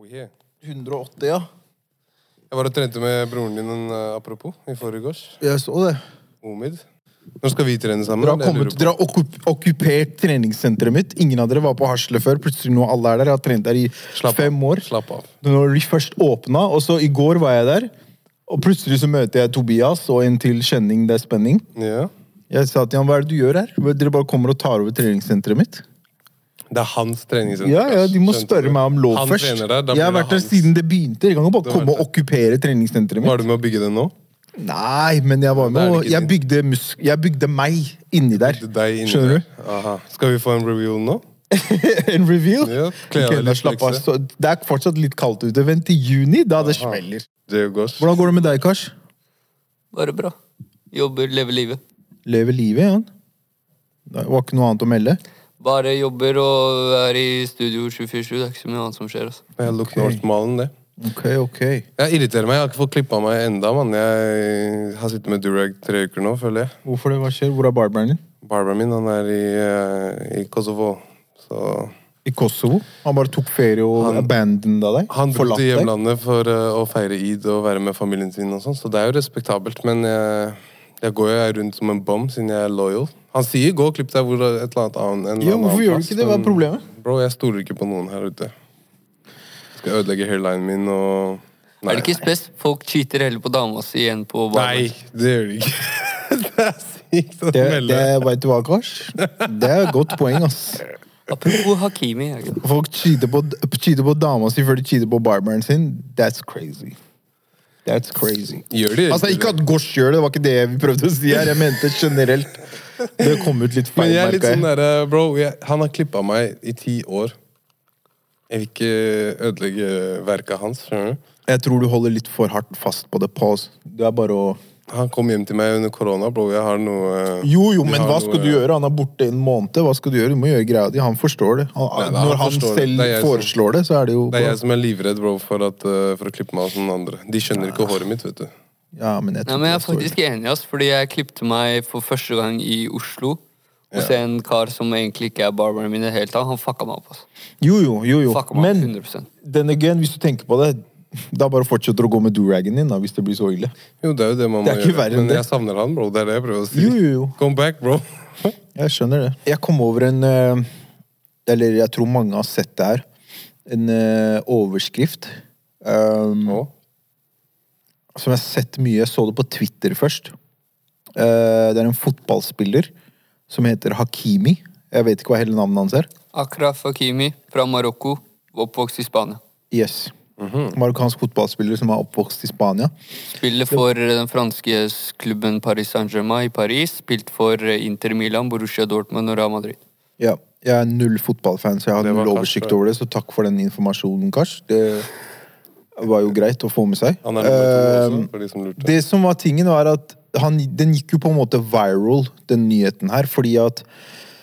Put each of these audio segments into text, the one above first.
Oh, yeah. 180, ja. Jeg var og trente med broren din en, uh, apropos i forgårs. Jeg så det. Omid. Når skal vi trene sammen? Dere har, kommet, dere har okkup okkupert treningssenteret mitt. Ingen av dere var på Hasle før. Plutselig nå alle er der. Jeg har trent der i Slapp fem år. Slapp av. Når de først åpna, og så i går var jeg der. Og plutselig så møter jeg Tobias og en til kjenning. Det er spenning. Ja. Jeg sa til han, hva er det du gjør her? Dere bare kommer og tar over treningssenteret mitt? Det er hans treningssenter. Ja, ja, De må spørre meg om lov han først. trener der, jeg har vært der siden det begynte. Jeg kan jo bare komme og okkupere treningssenteret mitt. Var du med å bygge det nå? Nei, men jeg var med, og jeg bygde, mus jeg bygde meg inni der. Er deg inni Skjønner du? Aha. Skal vi få en review nå? en review? Ja, kle av Ok, deg da litt slapp av. Så Det er fortsatt litt kaldt ute. Vent til juni, da det smeller. Det går. Hvordan går det med deg, Kars? Bare bra. Jobber, lever livet. Lever livet, ja? Det var ikke noe annet å melde? Bare jobber og er i studio 24-7. Det er ikke så mye annet som skjer. altså. Jeg Look Ok. North-malen, det. Ok, ok. Jeg irriterer meg. Jeg har ikke fått klippa meg enda, mann. Jeg har sittet med durag tre uker nå, føler jeg. Hvorfor det? Hva skjer? Hvor er barberen din? Barberen min, han er i, eh, i Kosovo. Så I Kosovo? Han bare tok ferie og Han- abandoned deg? han dro Forlatt til deg? hjemlandet for eh, å feire id og være med familien sin og sånn, så det er jo respektabelt, men jeg, jeg går jo rundt som en bom siden jeg er loyal. Han sier 'gå og klipp deg hvor et eller annet annet annen hvorfor gjør du ikke det? Hva er problemet? Bro, jeg stoler ikke på noen her ute. Jeg Skal ødelegge hairlinen min og Er det ikke spes? Folk cheater heller på dama si enn på barna. Nei, det gjør de ikke. det er sykt å Det, melde. det Vet du hva, Kars? Det er et godt poeng, ass. Apropos Hakimi. det? Folk cheater på, cheater på dama si før de cheater på barberen sin. That's crazy. That's crazy. Gjør de Altså, Ikke at Gosh gjør det, det var ikke det vi prøvde å si her. Jeg mente generelt. Det kom ut litt Men feil, jeg er litt sånn der, derre Bro, jeg, han har klippa meg i ti år. Jeg vil ikke ødelegge verket hans. skjønner du? Jeg tror du holder litt for hardt fast på det. Pause. Det er bare å Han kom hjem til meg under korona, bro. Jeg har noe Jo, jo, men hva skal noe- du gjøre? Han er borte en måned. Hva skal du gjøre? Du må gjøre greia di. Han forstår det. Han, Nei, da, når han forstår det. selv Det jeg som- foreslår det, så er det jo Det er jeg som er livredd bro, for, at, eh, for å klippe meg av sånne andre. De skjønner ikke håret mitt, vet du. Ja, men jeg Nei, men jeg er faktisk enig, ass, fordi jeg klippte meg for første gang i Oslo. Og se en kar som egentlig ikke er barberen min i det hele tatt. Han fucka meg opp. ass. Jo, jo, jo. jo. Fucka meg opp Men 100% then again, hvis du tenker på det, da bare fortsetter å gå med duragen din, da, hvis det blir så ille. Jo, det er jo det man Det er må ikke gjøre. Men det. jeg savner han, bro. Det er det jeg prøver å si. Jo, jo, jo. Come back, bro. Jeg skjønner det. Jeg kom over en eh, Eller jeg tror mange har sett det her. En eh, overskrift. Um, oh. som jeg har sett mye. Jeg så det på Twitter først. Uh, det er en fotballspiller som heter Hakimi. Jeg vet ikke hva hele navnet hans er. Akraf Hakimi fra Marokko, oppvokst i Spania. Yes. Marokkansk fotballspiller som er oppvokst i Spania. Spiller for den franske klubben Paris Saint-Germain i Paris. Spilt for Inter Milan, Borussia Dortmund og Real Madrid. Ja. Jeg er null fotballfan, så jeg har null oversikt kanskje... over det. Så takk for den informasjonen, Kars. Det var jo greit å få med seg. Han er nummer Eh, også, de som. Det som var tingen, var at han, den gikk jo på en måte viral, den nyheten her, fordi at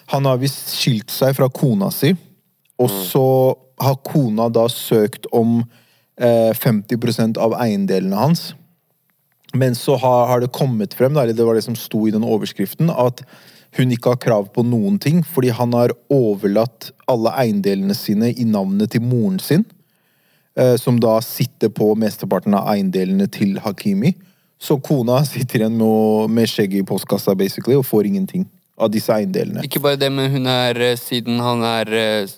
han har visst skilt seg fra kona si, og så har kona da søkt om eh, 50% av eiendelene hans. Men så har, har det kommet frem, eller det var det som sto i den overskriften, at hun ikke har krav på noen ting, fordi han har overlatt alle eiendelene sine i navnet til moren sin eh, som da sitter på mesteparten av eiendelene til Hakimi. Så kona sitter igjen med, med skjegget i postkassa basically, og får ingenting av disse eiendelene. Ikke bare det, men hun er, eh, siden han er eh,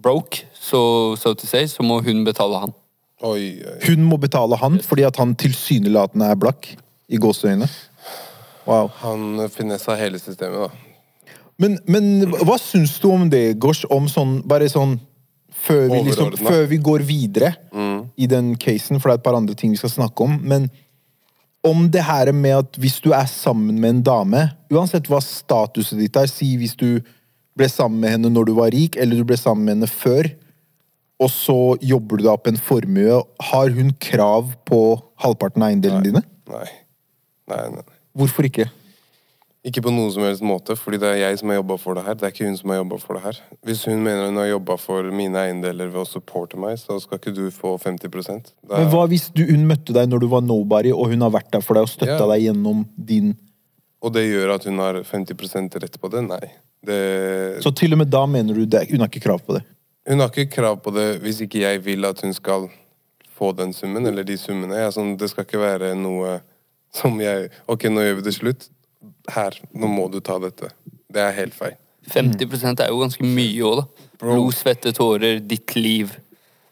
broke, så so to say, så må hun betale han. Oi, oi. Hun må betale han fordi at han tilsynelatende er blakk. I gåseøyne. Wow. Han finessa hele systemet, da. Men, men hva syns du om det, Gosh? Om sånn, bare sånn før vi, liksom, før vi går videre i den casen, for det er et par andre ting vi skal snakke om. Men om det her med at hvis du er sammen med en dame, uansett hva statuset ditt er, si hvis du ble sammen med henne når du var rik, eller du ble sammen med henne før, og så jobber du deg opp en formue, har hun krav på halvparten av eiendelene dine? Nei. Nei, nei. Hvorfor ikke? Ikke på noen som helst måte, fordi det er jeg som har jobba for det her. Det er ikke hun som har jobbet for det her. Hvis hun mener hun har jobba for mine eiendeler ved å supporte meg, så skal ikke du få 50 det er, Men hva hvis du, hun møtte deg når du var nobody, og hun har vært der for deg og støtta Ja. deg gjennom din Og det gjør at hun har 50% rett på det? Nei. Det, Så til og med da mener du det, hun har ikke krav på det? Hun har ikke krav på det hvis ikke jeg vil at hun skal få den summen, eller de summene. Jeg er sånn, det skal ikke være noe som jeg Ok, nå gjør vi det slutt. Her, nå må du ta dette. Det er helt feil. 50 er jo ganske mye òg, da. Blod, svette, tårer, ditt liv.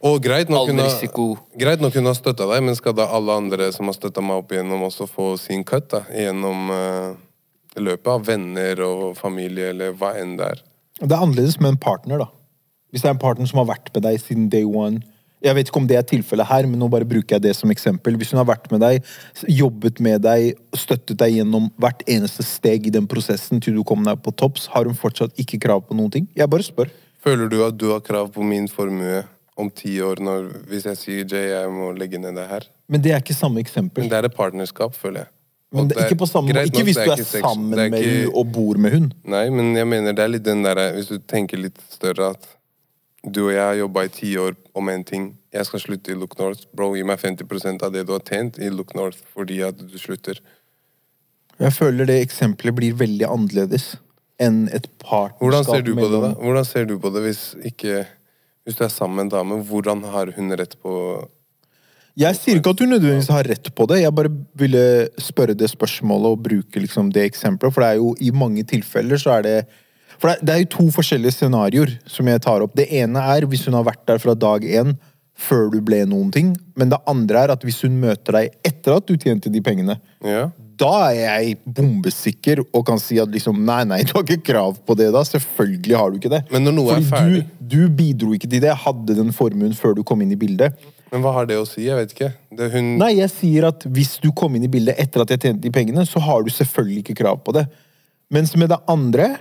Og greit nok hun har, greit nok hun har støtta deg, men skal da alle andre som har støtta meg opp igjennom, også få sin cut da, gjennom uh, løpet av venner og familie, eller hva enn det er? Det er annerledes med en partner, da. Hvis det er en partner som har vært med deg siden day one. Jeg vet ikke om det er tilfellet her, men nå bare bruker jeg det som eksempel. Hvis hun har vært med deg, jobbet med deg, støttet deg gjennom hvert eneste steg i den prosessen til du kom deg på topps, har hun fortsatt ikke krav på noen ting? Jeg bare spør. Føler du at du har krav på min formue om ti år, når, hvis jeg sier Jay, jeg må legge ned det her? Men det er ikke samme eksempel. Men det er et partnerskap, føler jeg. Men det er ikke på samme greit Ikke hvis du er ikke sammen er med ikke- hun og bor med hun. Nei, men jeg mener det er litt den derre Hvis du tenker litt større at du og jeg har jobba i ti år om en ting. Jeg skal slutte i Look North. Bro, gi meg 50 av det du har tjent i Look North fordi at du slutter. Jeg føler det eksempelet blir veldig annerledes enn et partnerskap Hvordan ser du på det, da? Hvordan ser du på det hvis ikke Hvis du er sammen med en dame, hvordan har hun rett på Jeg sier ikke at hun nødvendigvis har rett på det, jeg bare ville spørre det spørsmålet og bruke liksom det eksempelet, for det er jo i mange tilfeller så er det For det er, jo to forskjellige scenarioer som jeg tar opp. Det ene er hvis hun har vært der fra dag én før du ble noen ting, men det andre er at hvis hun møter deg etter at du tjente de pengene, Ja? da er jeg bombesikker og kan si at liksom Nei, nei, du har ikke krav på det da. Selvfølgelig har du ikke det. Men når noe er ferdig- Du, du bidro ikke til det. Jeg hadde den formuen før du kom inn i bildet. Men hva har det å si? Jeg vet ikke. Det, hun Nei, jeg sier at hvis du kom inn i bildet etter at jeg tjente de pengene, så har du selvfølgelig ikke krav på det. Mens med det andre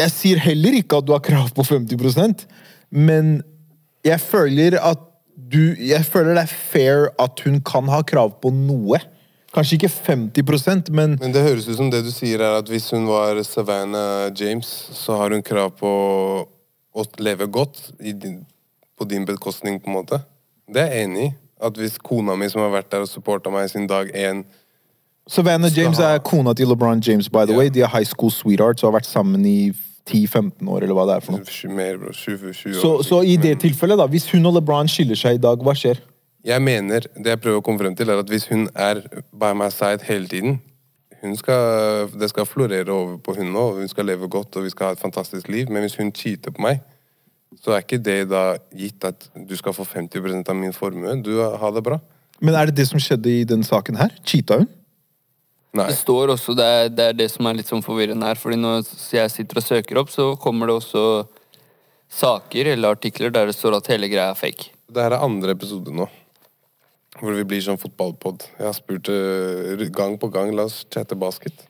Jeg sier heller ikke at du har krav på 50% men jeg føler at du Jeg føler det er fair at hun kan ha krav på noe. Kanskje ikke 50 men Men det høres ut som det du sier er at hvis hun var Savannah James, så har hun krav på å leve godt din, på din bekostning, på en måte. Det er jeg enig i. At hvis kona mi som har vært der og supporta meg siden dag én Savannah James er kona til LeBron James, by the yeah. way. De er high school sweethearts og har vært sammen i 10-15 år, eller hva det er for noe. mer, bro, 20, 20 Så, år så i det tilfellet, da, hvis hun og LeBron skiller seg i dag, hva skjer? Jeg mener, det jeg prøver å komme frem til, er at hvis hun er by my side hele tiden skal, Det skal florere over på hun nå, hun skal leve godt og vi skal ha et fantastisk liv. Men hvis hun cheater på meg, så er ikke det da gitt at du skal få 50% av min formue. Du har det bra. Men er det det som skjedde i den saken her? Cheata hun? Nei. Det står også, det er, det er det som er litt sånn forvirrende her. fordi når jeg sitter og søker opp, så kommer det også saker eller artikler der det står at hele greia er fake. Det her er andre episode nå. Hvor vi blir sånn fotballpod. Jeg har spurt eh, gang på gang, la oss chatte basket.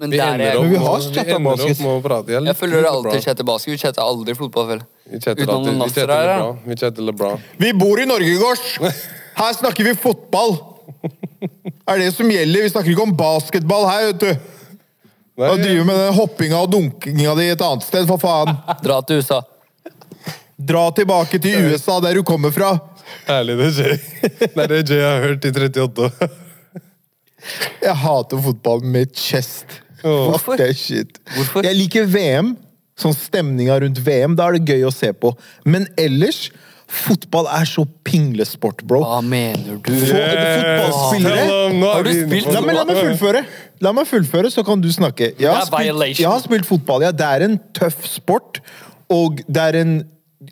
Men Vi der ender er opp, Men vi har chatta basket. med å prate. Jeg, Jeg føler det alltid chatte chatter basket. Vi chatter aldri fotball, vel? Vi chatter alltid. Vi chatter. LeBron. Vi chatter LeBron. Vi bor i Norge, Gårds! Her snakker vi fotball! Er det som gjelder? Vi snakker ikke om basketball her, vet du. Nei, Og driver med den hoppinga og dunkinga di et annet sted, for faen. Dra til USA. Dra tilbake til USA, der du kommer fra. Herlig, det er Jay. Det er det Jay har hørt i 38 år. Jeg hater fotball med chest. That shit. Hvorfor? Jeg liker VM. Sånn stemninga rundt VM. Da er det gøy å se på. Men ellers Fotball er så pinglesport, bro. Hva mener du? Få- fotballspillere Har du spilt La meg, la meg fullføre, La meg fullføre, så kan du snakke. Jeg har, spilt, jeg har spilt fotball, ja. Det er en tøff sport. Og det er en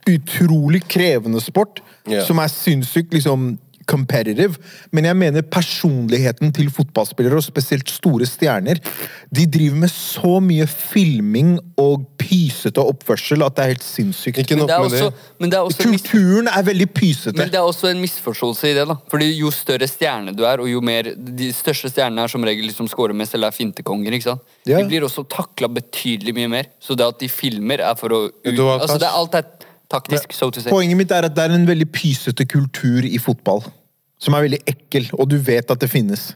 utrolig krevende sport yeah. som er sinnssykt liksom competitive. Men jeg mener personligheten til fotballspillere, og spesielt store stjerner, de driver med så mye filming og pysete oppførsel at det er helt sinnssykt. Ikke nok med det. det også Kulturen er veldig pysete. Men det er også en misforståelse i det. da Fordi Jo større stjerne du er, og jo mer De største stjernene er som regel liksom scorer mest eller er fintekonger. ikke sant? Ja. De blir også takla betydelig mye mer. Så det at de filmer, er for å ut, Du har altså det er Alt er taktisk, so to say. Poenget mitt er at det er en veldig pysete kultur i fotball. Som er veldig ekkel, og du vet at det finnes.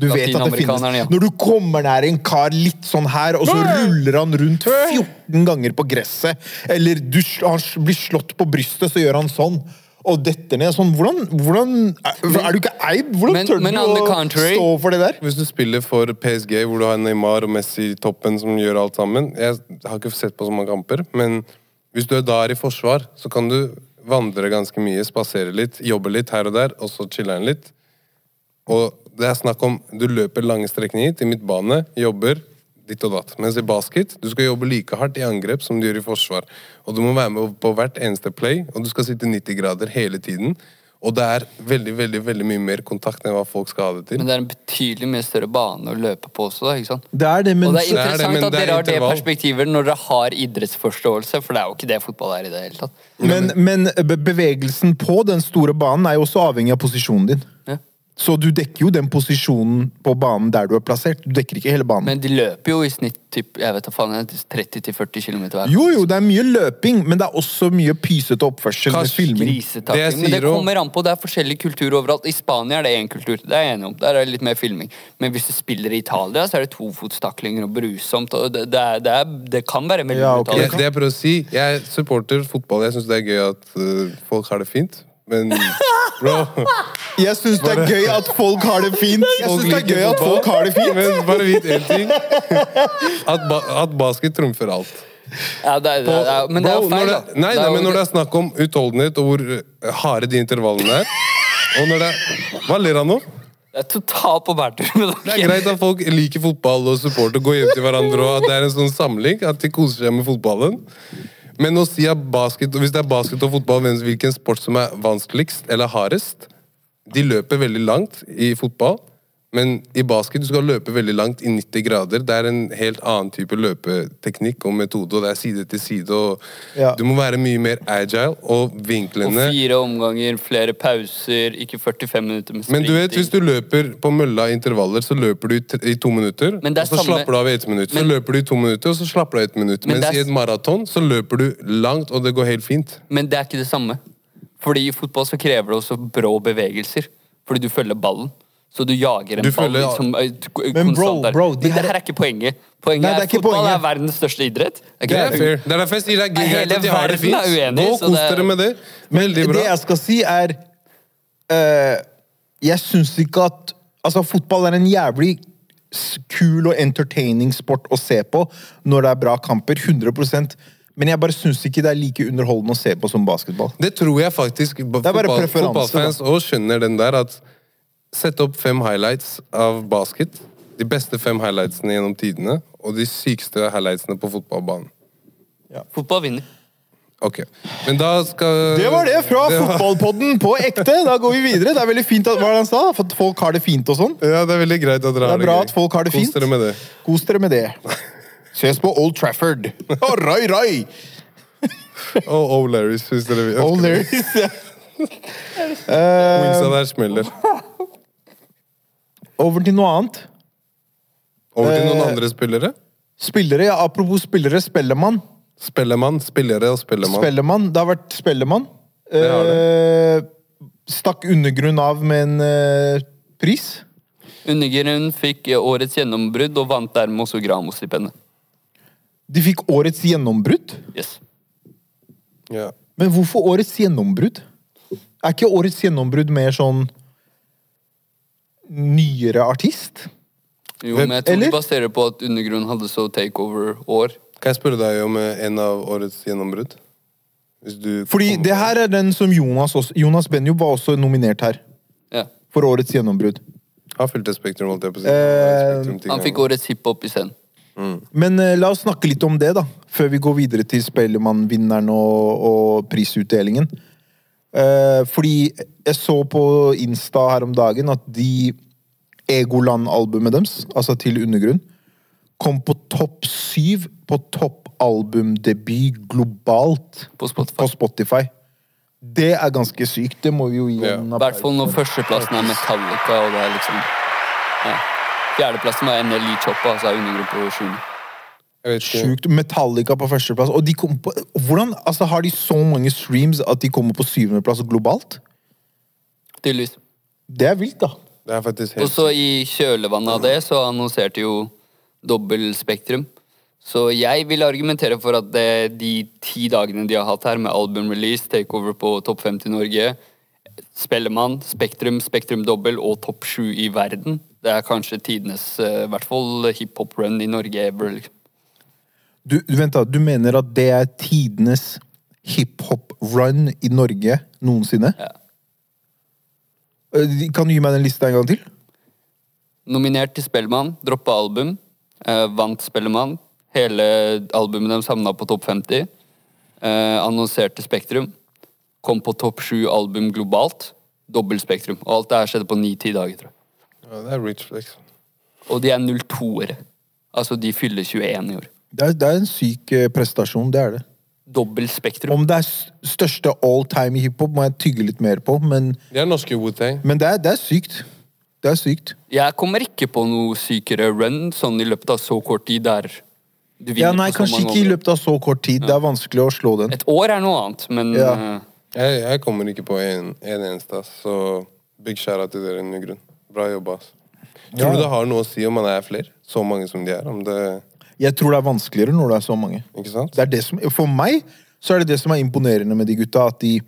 Du vet at det finnes. ja. Når du kommer nær en kar litt sånn her, og så ruller han rundt 14 ganger på gresset, eller du, han blir slått på brystet, så gjør han sånn. Og detter ned sånn. Hvordan, hvordan Er er du ikke eid? Hvordan Men- tør du å contrary- stå for det der? Hvis du spiller for PSG, hvor du har Neymar og Messi i toppen som gjør alt sammen Jeg har ikke sett på så mange kamper, men Hvis du da er i forsvar, så kan du vandre ganske mye, spasere litt, jobbe litt her og der, og så chiller'n litt. Og det er snakk om Du løper lange strekninger til midtbane, jobber ditt og datt. Mens i basket, du skal jobbe like hardt i angrep som du gjør i forsvar. Og du må være med på hvert eneste play, og du skal sitte 90 grader hele tiden. Og det er veldig veldig, veldig mye mer kontakt enn hva folk skal ha det til. Men det er en betydelig mye større bane å løpe på også, da, ikke sant? Det er det, men Og det er Det er det, interessant men at er dere har det perspektivet når dere har idrettsforståelse, for det er jo ikke det fotball er i det hele tatt. Men, men bevegelsen på den store banen er jo også avhengig av posisjonen din. Ja. Så du dekker jo den posisjonen på banen der du er plassert. Du dekker ikke hele banen. Men de løper jo i snitt typ, jeg vet faen, 30-40 km hver. Jo, jo, det er mye løping, men det er også mye pysete oppførsel med filming. Men det kommer an på, det er forskjellig kultur overalt. I Spania er det én kultur, det er jeg enig om. Der er det litt mer filming. Men hvis du spiller i Italia, så er det tofotstaklinger og brusomt. Og det, det, er, det, er, det kan være veldig Ja, okay. Brutalt. det jeg prøver å si, jeg supporter fotball. Jeg syns det er gøy at øh, folk har det fint. Men bro Jeg syns det er gøy at folk har det fint. Jeg synes det er gøy at folk har det fint. Men bare vit én ting. At, ba at basket trumfer alt. Ja, det er, det er, men det er jo feil, når da. det, nei, nei, men når det er snakk om utholdenhet og hvor øh, harde de intervallene er og når det er, Hva ler han nå? Det er totalt på bærtur. men Det er greit at folk liker fotball og supporter og går hjem til hverandre, og at det er en sånn samling, at de koser seg med fotballen. Men å si at basket, hvis det er basket og fotball, hvilken sport som er vanskeligst eller hardest De løper veldig langt i fotball, men i basket du skal løpe veldig langt i 90 grader. Det er en helt annen type løpeteknikk og metode, og det er side til side. og Ja. Du må være mye mer agile, og Og fire omganger, flere pauser, ikke 45 minutter med Men du vet, hvis du løper på mølla i intervaller, så løper du i, to minutter. Men det er og så samme- slapper du av i ett minutt. Så løper du i to minutter, og så slapper du av i ett minutt. Men Mens er- i et maraton så løper du langt, og det går helt fint. Men det er ikke det samme. Fordi i fotball så krever det også brå bevegelser. Fordi du følger ballen. Så du jager en Du ball følger- liksom, eh, Men bro, bro, de Men det her- er ikke poenget. Poenget Nei, er er, ikke fotball poenget. er verdens største idrett. Det er Det er det? fair. Det er derfor jeg sier det er greit hele at de har det verden fint. er uenig, Gå og kos dere med det. Veldig Det jeg skal si, er uh, Jeg syns ikke at Altså, fotball er en jævlig kul og entertaining sport å se på når det er bra kamper. 100% Men jeg bare syns ikke det er like underholdende å se på som basketball. Det tror jeg faktisk fotball, fotballfans òg skjønner den der at Sett opp fem highlights av basket. De beste fem highlightsene gjennom tidene, og de sykeste highlightsene på fotballbanen. Fotball vinner. Ok, men da skal Det var det fra Det var- fotballpodden på ekte. Da går vi videre. Det er veldig fint at, hva er det han sa? For at folk har det fint og sånn. Ja, det er veldig greit at dere Det har er bra gøy. at folk har det Kos fint. dere med det. Kos dere med det. Ses på Old Trafford. Oh, rai, rai! Og O'Larrys, hvis dere vil. Old Larrys, ja. Wingsa der smeller. Over til noe annet. Over til noen Eh, andre spillere. Spillere, ja, Apropos spillere. Spellemann. Spellemann, spillere og spellemann. Spellemann. Det har vært Spellemann. har Eh, stakk undergrunn av med en eh, pris. Undergrunn fikk eh, årets gjennombrudd og vant dermed også Gramo-stipendet. De fikk årets gjennombrudd. Yes. Ja. Men hvorfor årets gjennombrudd? Er ikke årets gjennombrudd mer sånn nyere artist? Jo, men jeg tror eller? de baserer på at Undergrunn hadde så takeover-år. Kan jeg spørre deg om eh, en av årets gjennombrudd? Hvis du Fordi det her er den som Jonas også Jonas Benjo var også nominert her. Ja. For årets gjennombrudd. har fylt et Spektrum, holdt jeg på å si. Eh, Spektrum-ting Han fikk årets hiphop i scenen. Men eh, la oss snakke litt om det, da. Før vi går videre til Spellemann-vinneren og, og prisutdelingen. Eh, fordi jeg så på Insta her om dagen at de Egoland-albumet deres, altså til Undergrunn, kom på topp syv på toppalbumdebut globalt På Spotify. på Spotify. Det er ganske sykt. Det må vi jo gi Ja. en I hvert fall når førsteplassen er Metallica, og det er liksom ja. Fjerdeplassen var NLI Choppa, altså er Undergrunn på sjuende. Sjukt. Metallica på førsteplass. Og de kom på, hvordan altså, har de så mange streams at de kommer på syvendeplass globalt? Tydeligvis. Det er vilt, da. Det er faktisk Og så i kjølvannet av det så annonserte jo dobbel Spektrum. Så jeg vil argumentere for at det, de ti dagene de har hatt her, med albumrelease, takeover på topp 50 i Norge, Spellemann, Spektrum, Spektrum dobbel og topp sju i verden, det er kanskje tidenes eh, i hvert fall hiphop-run i Norge ever. liksom. Du, du, vent da, du mener at det er tidenes hiphop-run i Norge noensinne? Ja. Eh, Kan du gi meg den lista en gang til? Nominert til Spellemann, droppa album. Eh, vant Spellemann. Hele albumet deres havna på topp 50. Eh, annonserte Spektrum. Kom på topp 7 album globalt. Dobbel Spektrum. Og alt det her skjedde på 9-10 dager, tror jeg. Ja, det er rich flex. Og de er 02-ere. Altså, de fyller 21 i år. Det er, det er en syk eh, prestasjon, det er det. Dobbel Spektrum. Om det er s- største all time i hiphop, må jeg tygge litt mer på, men, De er norske Wu-Tang. men det, er, det er sykt. Det er sykt. Jeg kommer ikke på noe sykere run sånn i løpet av så kort tid der du vinner Ja, nei, på så kanskje mange ikke i løpet av så kort tid. Det er vanskelig å slå den. Et år er noe annet, men Ja. eh, Jeg, jeg kommer ikke på en, en eneste, ass. Så big shout-out til dere, Nygrunn. Bra jobba, ass. Tror Ja. du det har noe å si om man er flere? Så mange som de er? Om det Jeg tror det er vanskeligere når det er så mange. Ikke sant? Det er det som, for meg så er det det som er imponerende med de gutta, at de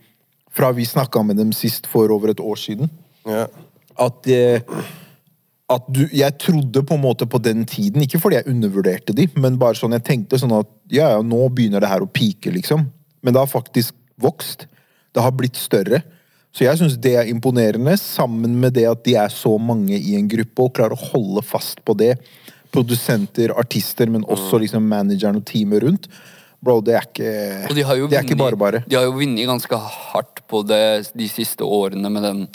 Fra vi snakka med dem sist for over et år siden, Ja. at eh, at du, Jeg trodde på en måte på den tiden, ikke fordi jeg undervurderte de, men bare sånn jeg tenkte sånn at ja, ja, nå begynner det her å pike, liksom. Men det har faktisk vokst. Det har blitt større. Så jeg syns det er imponerende, sammen med det at de er så mange i en gruppe og klarer å holde fast på det. Produsenter, artister, men også liksom manageren og teamet rundt. Bro, det er ikke Og de har jo Det er ikke bare bare. De har jo vunnet ganske hardt på det de siste årene med den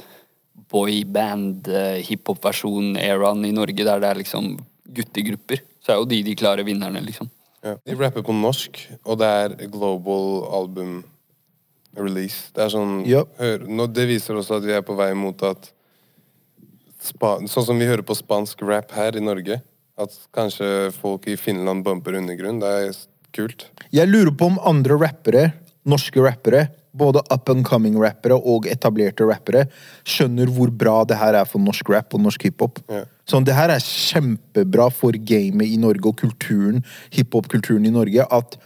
boyband-hiphop-versjonen-eraen i Norge, der det er liksom guttegrupper. Så er jo de de klare vinnerne, liksom. Ja. De rapper på norsk, og det er global album release. Det er sånn Ja. hør, nå, Det viser også at vi er på vei mot at spa, Sånn som vi hører på spansk rap her i Norge. At kanskje folk i Finland bumper undergrunn. Det er kult. Jeg lurer på om andre rappere, norske rappere, både up and coming rappere og etablerte rappere, skjønner hvor bra det her er for norsk rap og norsk hiphop. Ja. Sånn, det her er kjempebra for gamet i Norge og kulturen, hiphop-kulturen i Norge, at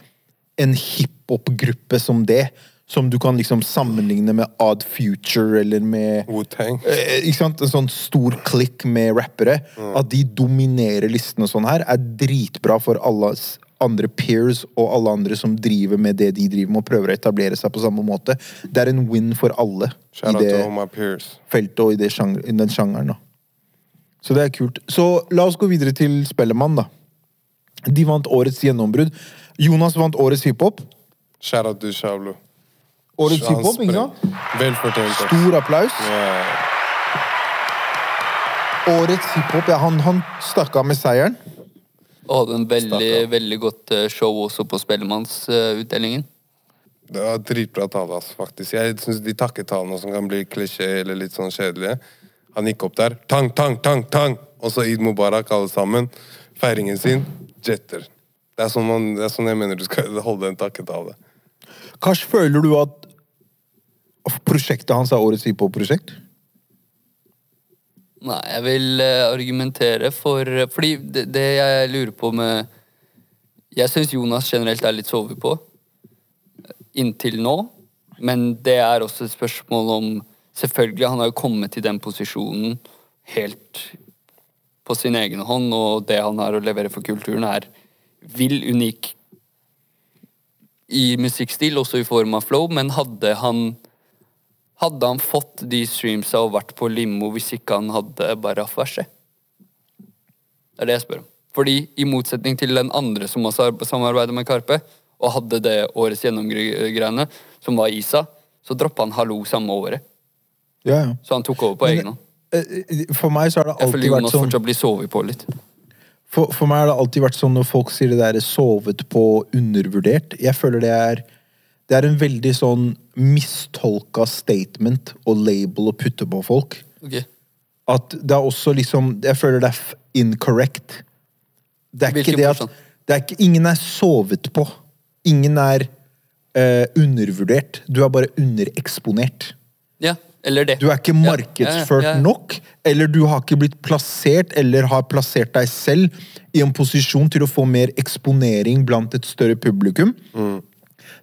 en hiphop-gruppe som det, som du kan liksom sammenligne med Odd Future eller med. Eh, ikke sant? En sånn stor klikk med rappere. At de dominerer listene sånn her, er dritbra for alle andre peers og alle andre som driver med det de driver med, og prøver å etablere seg på samme måte. Det er en win for alle Shout i det feltet og i, det sjanger, i den sjangeren. da. Så det er kult. Så la oss gå videre til Spellemann, da. De vant årets gjennombrudd. Jonas vant årets hiphop. Shout out to Shavlo. Årets Han hiphop, ikke sant? Vel fortjent. Stor applaus. Yeah. Årets hiphop, ja, han, han stakk av med seieren. Og hadde en veldig, veldig godt eh, show også på Spellemannsutdelingen. Det var dritbra tale, altså, faktisk. Jeg syns de takketalene som kan bli klisjé eller litt sånn kjedelige Han gikk opp der. Tang, tang, tang, tang! Og så Eid Mubarak, alle sammen. Feiringen sin. Jetter. Det er sånn, man, det er sånn jeg mener du skal holde en takketale. Kars, føler du at prosjektet hans er årets hiphop-prosjekt? Nei, jeg vil eh, argumentere for Fordi det, det jeg lurer på med Jeg syns Jonas generelt er litt sovet på. Inntil nå. Men det er også et spørsmål om Selvfølgelig, han har jo kommet til den posisjonen helt på sin egen hånd, og det han har å levere for kulturen, er vill unik i musikkstil, også i form av flow, men hadde han hadde han fått de streamsa og vært på limo hvis ikke han hadde Baraf-verset? Det er det jeg spør om. Fordi i motsetning til den andre som også har samarbeidet med Karpe, og hadde det årets gjennomgreiene, som var Isa, så droppa han Hallo samme året. Ja, ja. Så han tok over på egen hånd. Eh, For meg så har det Jeg føler alltid vært Jonas sånn fortsatt blir sovet på litt. for, for meg har det alltid vært sånn når folk sier det der sovet på undervurdert. Jeg føler det er Det er en veldig sånn mistolka statement og label å putte på folk. Ok. At det er også liksom Jeg føler det er incorrect. Det er Hvilken ikke det at det er ikke, Ingen er sovet på. Ingen er eh, undervurdert. Du er bare undereksponert. Ja, eller det. Du er ikke markedsført ja, ja, ja. nok, eller du har ikke blitt plassert, eller har plassert deg selv i en posisjon til å få mer eksponering blant et større publikum.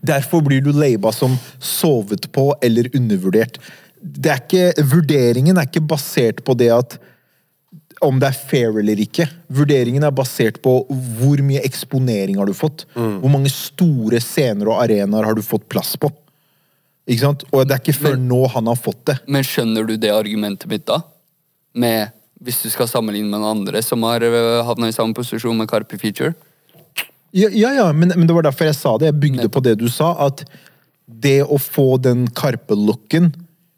Derfor blir du laba som sovet på eller undervurdert. Det er ikke, vurderingen er ikke basert på det at om det er fair eller ikke. Vurderingen er basert på hvor mye eksponering har du fått. Hvor mange store scener og arenaer har du fått plass på. Ikke sant? Og det er ikke før nå han har fått det. Men skjønner du det argumentet mitt da? Med, hvis du skal sammenligne med noen andre som har øh, havna i samme posisjon med Carpe Feature? Ja, ja, ja men, men det var derfor jeg sa det. Jeg bygde på det du sa. At det å få den Karpe-looken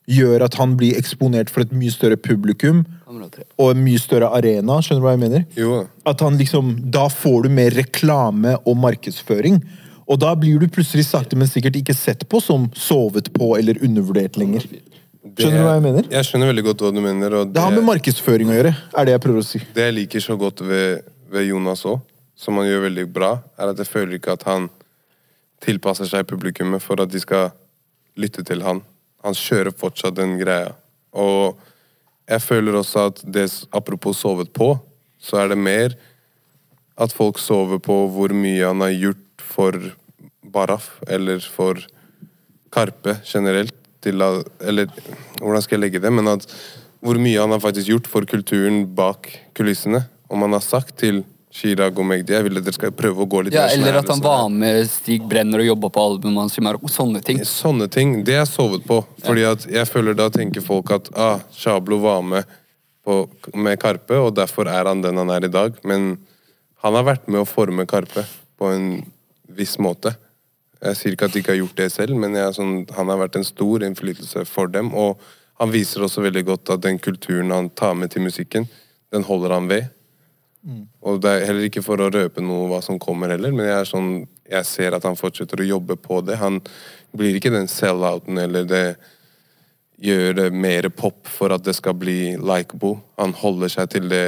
gjør at han blir eksponert for et mye større publikum og en mye større arena. Skjønner du hva jeg mener? Jo. At han liksom, Da får du mer reklame og markedsføring. Og da blir du plutselig sakte, men sikkert ikke sett på som sovet på eller undervurdert lenger. Skjønner du hva jeg mener? Jeg skjønner veldig godt hva du mener. Og Det har med markedsføring å gjøre, er det jeg prøver å si. Det jeg liker så godt ved, ved Jonas òg, som han gjør veldig bra, er at jeg føler ikke at han tilpasser seg publikummet for at de skal lytte til han. Han kjører fortsatt den greia. Og jeg føler også at det Apropos sovet på, så er det mer at folk sover på hvor mye han har gjort for Baraf, eller for Karpe generelt. Til eller hvordan skal jeg legge det? Men at hvor mye han har faktisk gjort for kulturen bak kulissene. Om han har sagt til Chirag og Magdi jeg vil at dere skal prøve å gå litt Ja, eller at han var med Stig Brenner og jobba på albumet hans. Sånne ting. Sånne ting. Det har jeg sovet på. Fordi at jeg føler da tenker folk at ah, Shablo var med på, med Karpe, og derfor er han den han er i dag. Men han har vært med å forme Karpe på en viss måte. Jeg sier ikke at de ikke har gjort det selv, men sånn, han har vært en stor innflytelse for dem. Og han viser også veldig godt at den kulturen han tar med til musikken, den holder han ved. Og det er heller ikke for å røpe noe hva som kommer heller, men jeg, er sånn, jeg ser at han fortsetter å jobbe på det. Han blir ikke den sell-outen eller det gjør det mer pop for at det skal bli likebo. Han holder seg til det,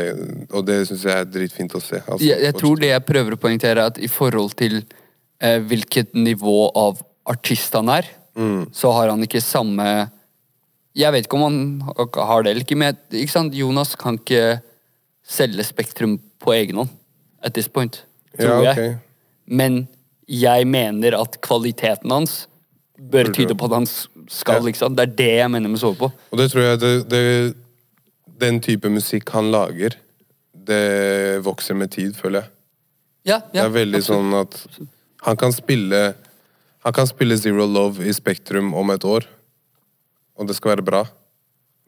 og det syns jeg er dritfint å se. Altså, Jeg, jeg tror det jeg prøver å poengtere, er at i forhold til eh, hvilket nivå av artist han er, så har han ikke samme Jeg vet ikke om han har det eller ikke, men ikke sant? Jonas kan ikke selge Spektrum på egen hånd. At this point. Tror Ja, jeg. Men jeg mener at kvaliteten hans bør tyde på at han skal, Ja. ikke? Det er det jeg mener med sove på. Og det tror jeg det, det, Den type musikk han lager, det vokser med tid, føler jeg. Ja, Det er veldig sånn at han kan spille Han kan spille Zero Love i Spektrum om et år, og det skal være bra.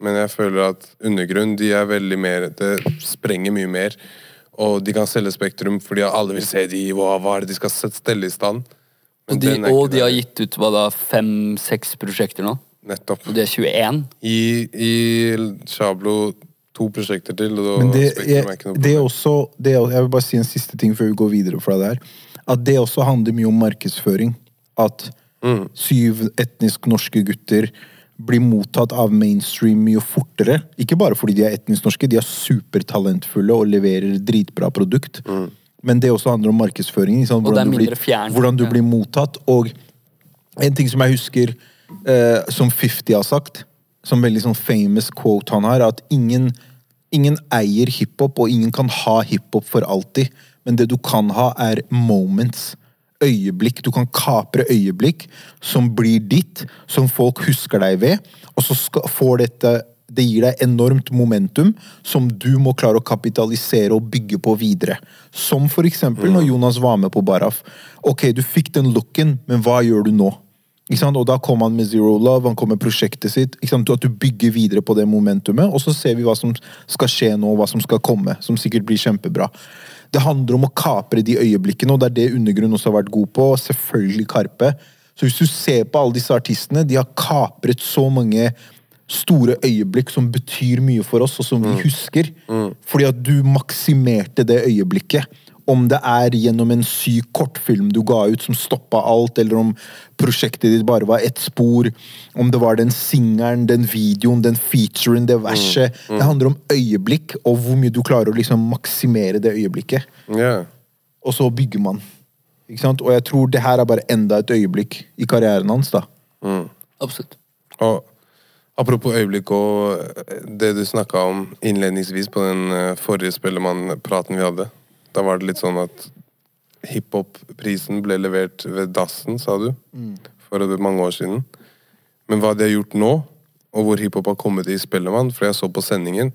Men jeg føler at Undergrunn de er veldig mer Det sprenger mye mer. Og de kan selge Spektrum fordi alle vil se de, hva, hva er det de skal stelle i stand? Men Og de, og de har gitt ut hva da, fem-seks prosjekter nå. Nettopp. Og de er 21. I, i Shablo to prosjekter til, og Men det, Spektrum jeg, er ikke noe det er også, det er, jeg vil bare si en siste ting før vi går videre fra det her. At det også handler mye om markedsføring. At Mm. syv etnisk norske gutter blir mottatt av mainstream mye fortere. Ikke bare fordi de er etnisk norske, de er supertalentfulle og leverer dritbra produkt. Men det også handler om markedsføring. Ikke sant? Og det er Hvordan, du blir, hvordan du Ja. blir mottatt. Og en ting som jeg husker eh, som 50 har sagt, som veldig sånn famous quote han har, at ingen, ingen eier hiphop, og ingen kan ha hiphop for alltid. Men det du kan ha, er moments. Øyeblikk. Du kan kapre øyeblikk som blir ditt, som folk husker deg ved. Og så skal, får dette det gir deg enormt momentum som du må klare å kapitalisere og bygge på videre. Som for eksempel når Jonas var med på Baraf. Ok, du fikk den looken, men hva gjør du nå? Og da kom han med Zero Love, han kom med prosjektet sitt. At du bygger videre på det momentumet, og så ser vi hva som skal skje nå, hva som skal komme. Som sikkert blir kjempebra. Det handler om å kapre de øyeblikkene, og det er det Undergrunn også har vært god på. og Selvfølgelig Karpe. Så hvis du ser på alle disse artistene, de har kapret så mange store øyeblikk som betyr mye for oss, og som vi husker. Fordi at du maksimerte det øyeblikket. Om det er gjennom en syk kortfilm du ga ut som stoppa alt, eller om prosjektet ditt bare var ett spor, om det var den singelen, den videoen, den featuren, det verset. Det handler om øyeblikk, og hvor mye du klarer å liksom maksimere det øyeblikket. Yeah. Og så bygger man. Ikke sant? Og jeg tror det her er bare enda et øyeblikk i karrieren hans. da. Absolutt. Og apropos øyeblikk og eh, det du snakka om innledningsvis på den eh, forrige Spellemann-praten vi hadde. Da var det litt sånn at hiphop-prisen ble levert ved dassen, sa du, for mange år siden. Men hva de har gjort nå, og hvor hiphop har kommet i Spellemann, for jeg så på sendingen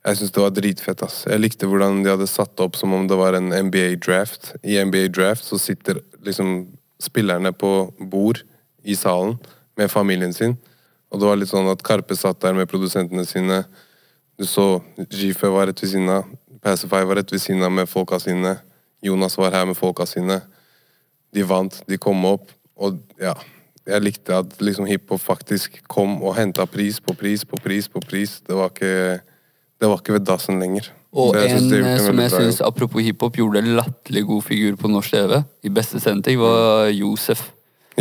Jeg syns det var dritfett. ass. Jeg likte hvordan de hadde satt det opp som om det var en NBA-draft. I NBA-draft så sitter liksom spillerne på bord i salen med familien sin. Og det var litt sånn at Karpe satt der med produsentene sine. Du så Jife var rett ved siden av. Pacify var rett ved siden av med folka sine. Jonas var her med folka sine. De vant, de kom opp. Og ja, jeg likte at liksom hiphop faktisk kom og henta pris på pris på pris på pris. Det var ikke, det var ikke ved dassen lenger. Og synes en eh, som jeg syns, apropos hiphop, gjorde latterlig god figur på norsk TV i beste sending, var Josef.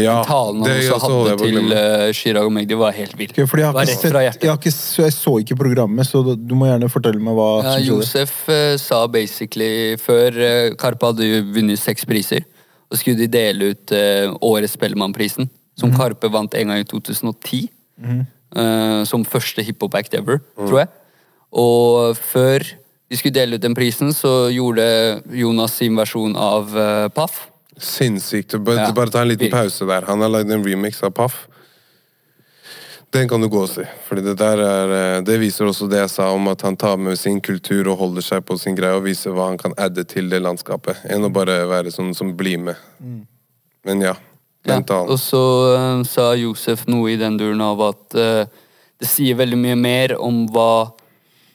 Ja, Talen han også hadde til uh, Chirag og Magdi, var helt vill. Okay, jeg har ikke sett, jeg, har ikke, så jeg så ikke programmet, så du må gjerne fortelle meg hva Ja, som. Josef eh, sa basically Før uh, Karpe hadde vunnet seks priser, og skulle de dele ut uh, Årets Spellemannprisen, som Karpe vant en gang i 2010. eh, som første hiphop-act ever, tror jeg. Og før de skulle dele ut den prisen, så gjorde Jonas sin versjon av uh, Paff. Sinnssykt. Bare, Ja. bare ta en liten pause der. Han har lagd en remix av Paff. Den kan du gå og se. Fordi det der er eh, Det viser også det jeg sa om at han tar med sin kultur og holder seg på sin greie og viser hva han kan adde til det landskapet, enn å bare være sånn som blir med. Men ja. Ja, Den talen. og så eh, sa Josef noe i den duren av at uh, det sier veldig mye mer om hva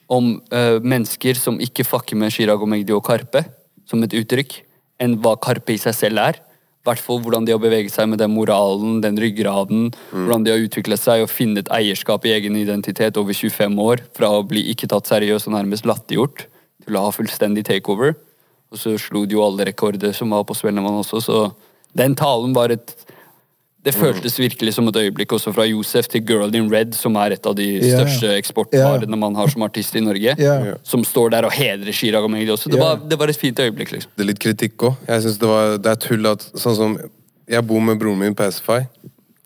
Om uh, mennesker som ikke fucker med Chirag og Magdi og Karpe, som et uttrykk, enn hva Karpe i seg selv er. I hvert fall hvordan de har beveget seg med den moralen, den ryggraden. Hvordan de har utviklet seg og funnet eierskap i egen identitet over 25 år. Fra å bli ikke tatt seriøst og nærmest latterliggjort, til å ha fullstendig takeover. Og så slo de jo alle rekorder som var på Spellemann også, så den talen var et Det føltes virkelig som et øyeblikk også fra Josef til Girl in Red, som er et av de største eksportvarene man har som artist i Norge. Yeah. Som står der og hedrer Chirag og Magdi også. Det, yeah. var, det var et fint øyeblikk, liksom. det er litt kritikk òg. Jeg syns det, var- det er tull at Sånn som Jeg bor med broren min på Pacify.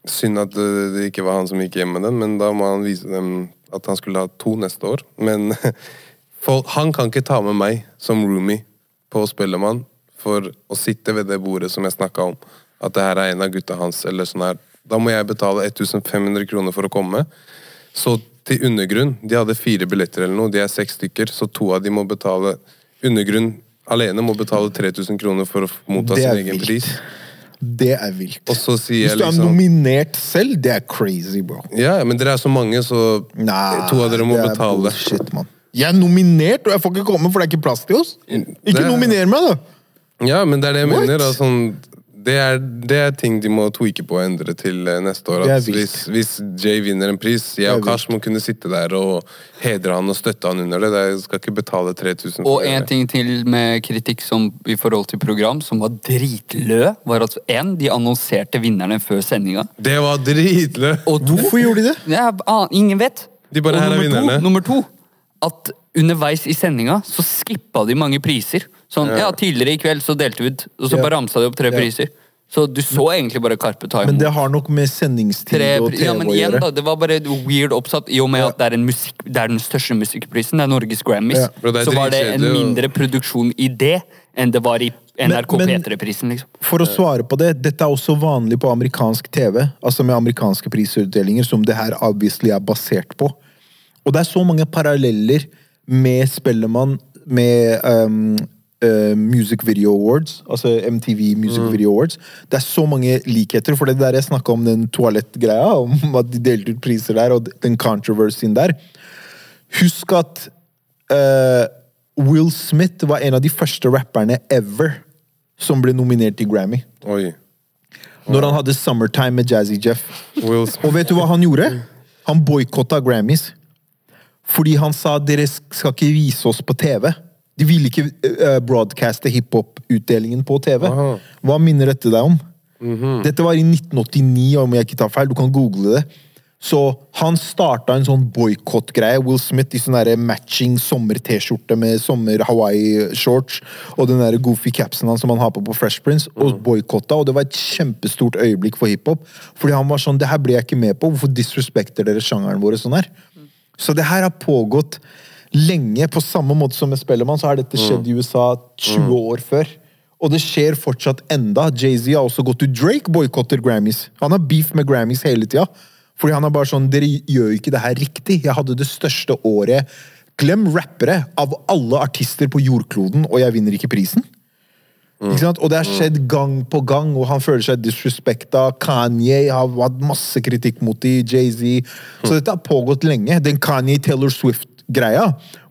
Synd at det, det ikke var han som gikk hjem med den, men da må han vise dem at han skulle ha to neste år. Men for, han kan ikke ta med meg som roomie på Spellemann for å sitte ved det bordet som jeg snakka om. At det her er en av gutta hans, eller sånn her. Da må jeg betale 1500 kroner for å komme. Så til Undergrunn, de hadde fire billetter eller noe, de er seks stykker, så to av de må betale Undergrunn alene må betale 3000 kroner for å motta sin egen vilt. pris. Det er vilt. Og så sier Hvis du er liksom nominert selv, det er crazy, bro. Ja, men dere er så mange, så Nei, to av dere må betale. bullshit. Jeg er nominert, og jeg får ikke komme, for det er ikke plass til oss. Ikke er... nominer meg, da! Ja, men det er det jeg What? mener. Da, sånn, det, er, det er ting de må tweake på og endre til eh, neste år. At hvis, hvis Jay vinner en pris, jeg og Kash må kunne sitte der og hedre han og støtte han under det. det Jeg skal ikke betale 3000 Og en ting til med kritikk som, i forhold til program som var dritlø, var at en, de annonserte vinnerne før sendinga. Det var dritlø! Og to, Hvorfor gjorde de det? Ja, ah, ingen vet. De bare, og her er nummer to, vinnerne. nummer to, at underveis i sendinga så skippa de mange priser. Sånn, ja, Tidligere i kveld så delte vi ut, og så Ja. bare ramsa de opp tre Ja. priser. Så du så egentlig bare Karpe ta imot. Men det har nok med sendingstid Tre, og TV ja, men å igjen gjøre. da, Det var bare weird oppsatt, i og med Ja. at det er, en musikk, det er den største musikkprisen. Det er Norges Grammys. Ja. Bro, er så var det en mindre produksjon i det enn det var i NRK Men- men- P3-prisen. liksom. For å svare på det, dette er også vanlig på amerikansk TV, altså med amerikanske prisutdelinger, som det her obviously er basert på. Og det er så mange paralleller med Spellemann, med um, uh, Music Video Awards, altså MTV Music Video Awards. Det er så mange likheter, for det der jeg snakka om den toalettgreia, om at de delte ut priser der, og den controversyen der. Husk at uh, Will Smith var en av de første rapperne ever som ble nominert til Grammy. Oi. Når han hadde Summertime med Jazzy Jeff. Og vet du hva han gjorde? Han boikotta Grammys. Fordi han sa dere skal ikke vise oss på TV. De ville ikke eh, broadcaste hiphop-utdelingen på TV. Aha. Hva minner dette deg om? Dette var i 1989, om jeg ikke tar feil. Du kan google det. Så han starta en sånn boikottgreie. Will Smith i sånn matching sommer-T-skjorte med sommer-Hawaii-shorts og den der goofy capsen han som han har på på Fresh Prince, og boikotta. Og det var et kjempestort øyeblikk for hiphop. Fordi han var sånn Det her ble jeg ikke med på. Hvorfor disrespekter dere sjangeren vår sånn her? Så det her har pågått lenge. På samme måte som med Spellemann, så har dette skjedd i USA 20 år før. Og det skjer fortsatt enda. Jay-Z har også gått til Drake boikotter Grammys. Han har beef med Grammys hele tida. Fordi han er bare sånn Dere gjør ikke det her riktig. Jeg hadde det største året Glem rappere. Av alle artister på jordkloden, og jeg vinner ikke prisen. Ikke sant? Og det har skjedd gang på gang, og han føler seg disrespekta. Kanye har hatt masse kritikk mot de, Jay-Z. Så dette har pågått lenge. Den Kanye-Taylor Swift-greia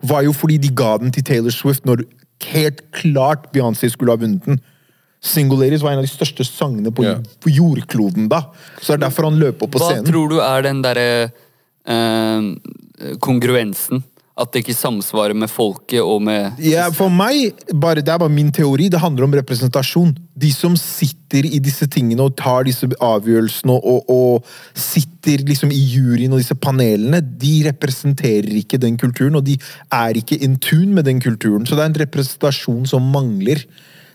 var jo fordi de ga den til Taylor Swift når helt klart Beyoncé skulle ha vunnet den. Single Ladies var en av de største sangene på, yeah. jordkloden da. Så det er derfor han løp opp på Hva scenen. tror du er den derre eh, kongruensen? At det ikke samsvarer med folket og med Ja, for meg, bare, det er bare min teori, det handler om representasjon. De som sitter i disse tingene og tar disse avgjørelsene og, og sitter liksom i juryen og disse panelene, de representerer ikke den kulturen, og de er ikke in tune med den kulturen. Så det er en representasjon som mangler.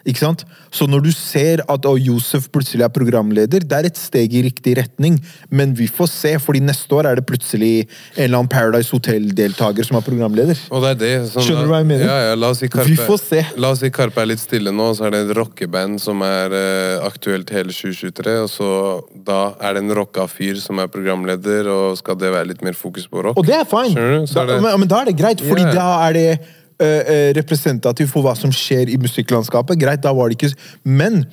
Ikke sant? Så når du ser at å, Josef plutselig er programleder, det er et steg i riktig retning, men vi får se, fordi neste år er det plutselig en eller annen Paradise Hotel-deltaker som er programleder. Og det er det sånn, Skjønner du hva jeg mener? Ja, ja, la oss si Karpe, Vi får se. La oss si Karpe er litt stille nå, så er det et rockeband som er eh, aktuelt hele 2023, og så da er det en rocka fyr som er programleder, og skal det være litt mer fokus på rock? Og det er fine. Da, det, men, men da er det greit, fordi yeah. da er det øh, øh, for hva som skjer i musikklandskapet. Greit, da var det ikke Men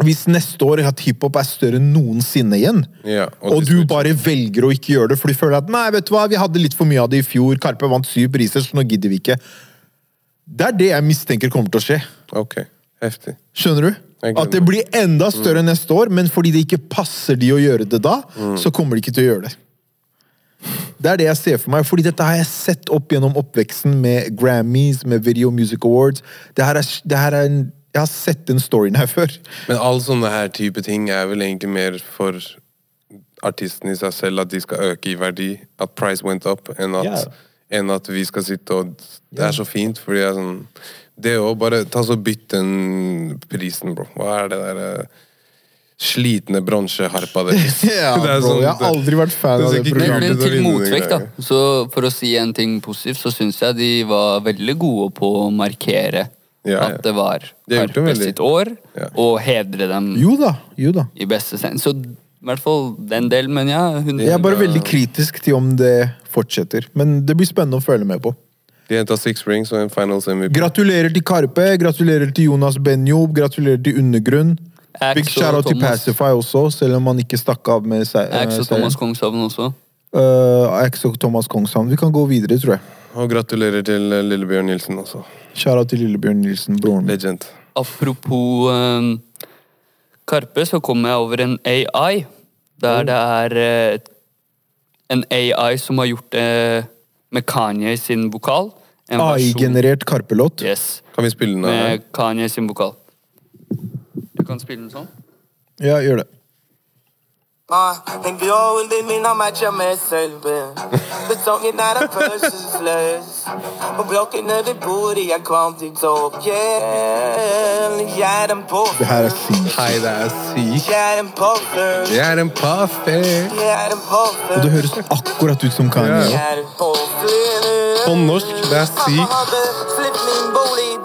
hvis neste år at hiphop er større enn noensinne igjen, Ja, og og, du bare velger å ikke gjøre det fordi du føler at nei, vet du hva, vi hadde litt for mye av det i fjor, Karpe vant syv priser, så nå gidder vi ikke. Det er det jeg mistenker kommer til å skje. Ok, heftig. Skjønner du? At det blir enda større neste år, men fordi det ikke passer de å gjøre det da, så kommer de ikke til å gjøre det. Det er det jeg ser for meg, fordi dette har jeg sett opp gjennom oppveksten med Grammys, med Video Music Awards. Det her er, det her er en, jeg har sett den storyen her før. Men all sånne her type ting er vel egentlig mer for artistene i seg selv, at de skal øke i verdi. At price went up, enn at, yeah. enn at vi skal sitte og Det er så fint, fordi jeg er sånn Det å bare ta så bytt den prisen, bro. Hva er det der eh, slitne bronseharpa deres? Ja, bro, sånn- jeg har aldri vært fan det av det programmet. men til motvekt, da. Så for å si en ting positivt, så syns jeg de var veldig gode på å markere Ja, ja. at det var De har gjort det Karpe veldig. sitt år, Ja. og hedre dem Jo da, jo da. i beste send. Så i hvert fall den delen, men ja. Hun, Jeg er bare veldig kritisk til om det fortsetter, men det blir spennende å følge med på. De henta six rings og en finals MVP. Gratulerer til Karpe, gratulerer til Jonas Benjob, gratulerer til Undergrunn. Big shout-out til Pacify også, selv om han ikke stakk av med seg. Ax og. Thomas Kongshavn også. Uh, Ax og Thomas Kongshavn. Vi kan gå videre, tror jeg. Og gratulerer til eh, Lillebjørn Nilsen også. Shout-out til Lillebjørn Nilsen, broren min. Legend. Apropos eh, Karpe, så kom jeg over en AI. Der det er uh, en AI som har gjort det med Kanye sin vokal. AI-generert Karpe-låt. Yes. Kan vi spille den av? Med Kanye sin vokal. Kan spille den sånn. Ja, gjør det. En glow det minner meg ikke meg selv er en følelsesløs Og blokkene vi bor i er kvantitopp jeg er en Det her er sykt. Hei, det er sykt. Jeg er en poffer. Jeg er en paffe. Jeg er en Og det høres akkurat ut som Kanye. Ja. På norsk, det er sykt.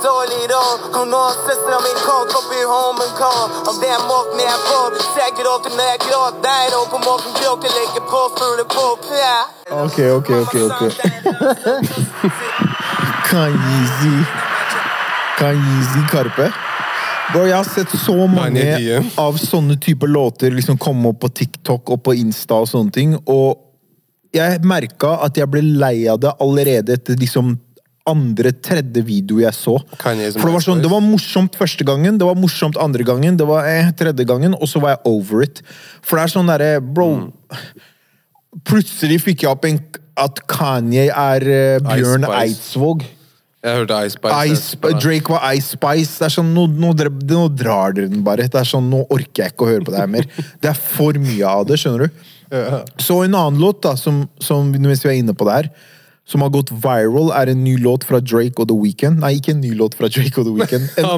Dårlig råd Og nå har søsteren min kåk oppi homen kår Om det er måten jeg får Jeg gråter når jeg gråter der, og på måten gråter Legger på fulle på ja. Ok, ok, ok, ok. Kanyeezy. Kanyeezy Karpe. Bro, jeg har sett så mange av sånne typer låter liksom komme opp på TikTok og på Insta og sånne ting, og jeg merka at jeg ble lei av det allerede etter liksom andre, tredje video jeg så. Kanye For det var, sånn, det var morsomt første gangen, det var morsomt andre gangen, det var eh, tredje gangen, og så var jeg over it. For det er sånn derre Bro, plutselig fikk jeg opp en, at Kanye er eh, Bjørn Ice Spice. Eidsvåg. Jeg hørte Ice Spice. Ice, Drake var Ice Spice. Det er sånn, nå, nå, dre- nå drar dere den bare. Det er sånn, Nå orker jeg ikke å høre på det her mer. Det er for mye av det, skjønner du. Så en annen låt da, som, som mens vi er inne på det her, som har gått viral, er en ny låt fra Drake og The Weeknd. Nei, ikke en ny låt fra Drake og The Weeknd. En?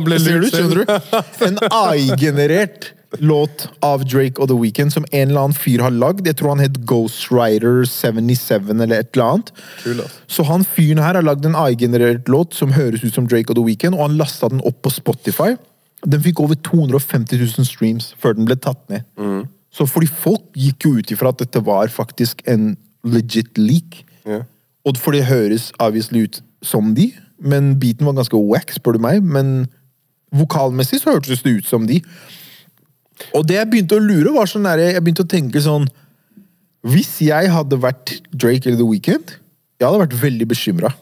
En AI-generert låt av Drake og The Weeknd som en eller annen fyr har lagd. Jeg tror han het Ghostwriter 77 eller et eller annet. Kul. Så han fyren her har lagd en AI-generert låt som høres ut som Drake og The Weeknd, og han lasta den opp på Spotify. Den fikk over 250 000 streams før den ble tatt ned. Så fordi folk gikk jo ut ifra at dette var faktisk en legit leak. Ja. Og for det høres obviously ut som de, men beaten var ganske wack, spør du meg. Men vokalmessig så hørtes det ut som de. Og det jeg begynte å lure, var sånn der, jeg begynte å tenke sånn Hvis jeg hadde vært Drake eller The Weeknd, jeg hadde vært veldig bekymra.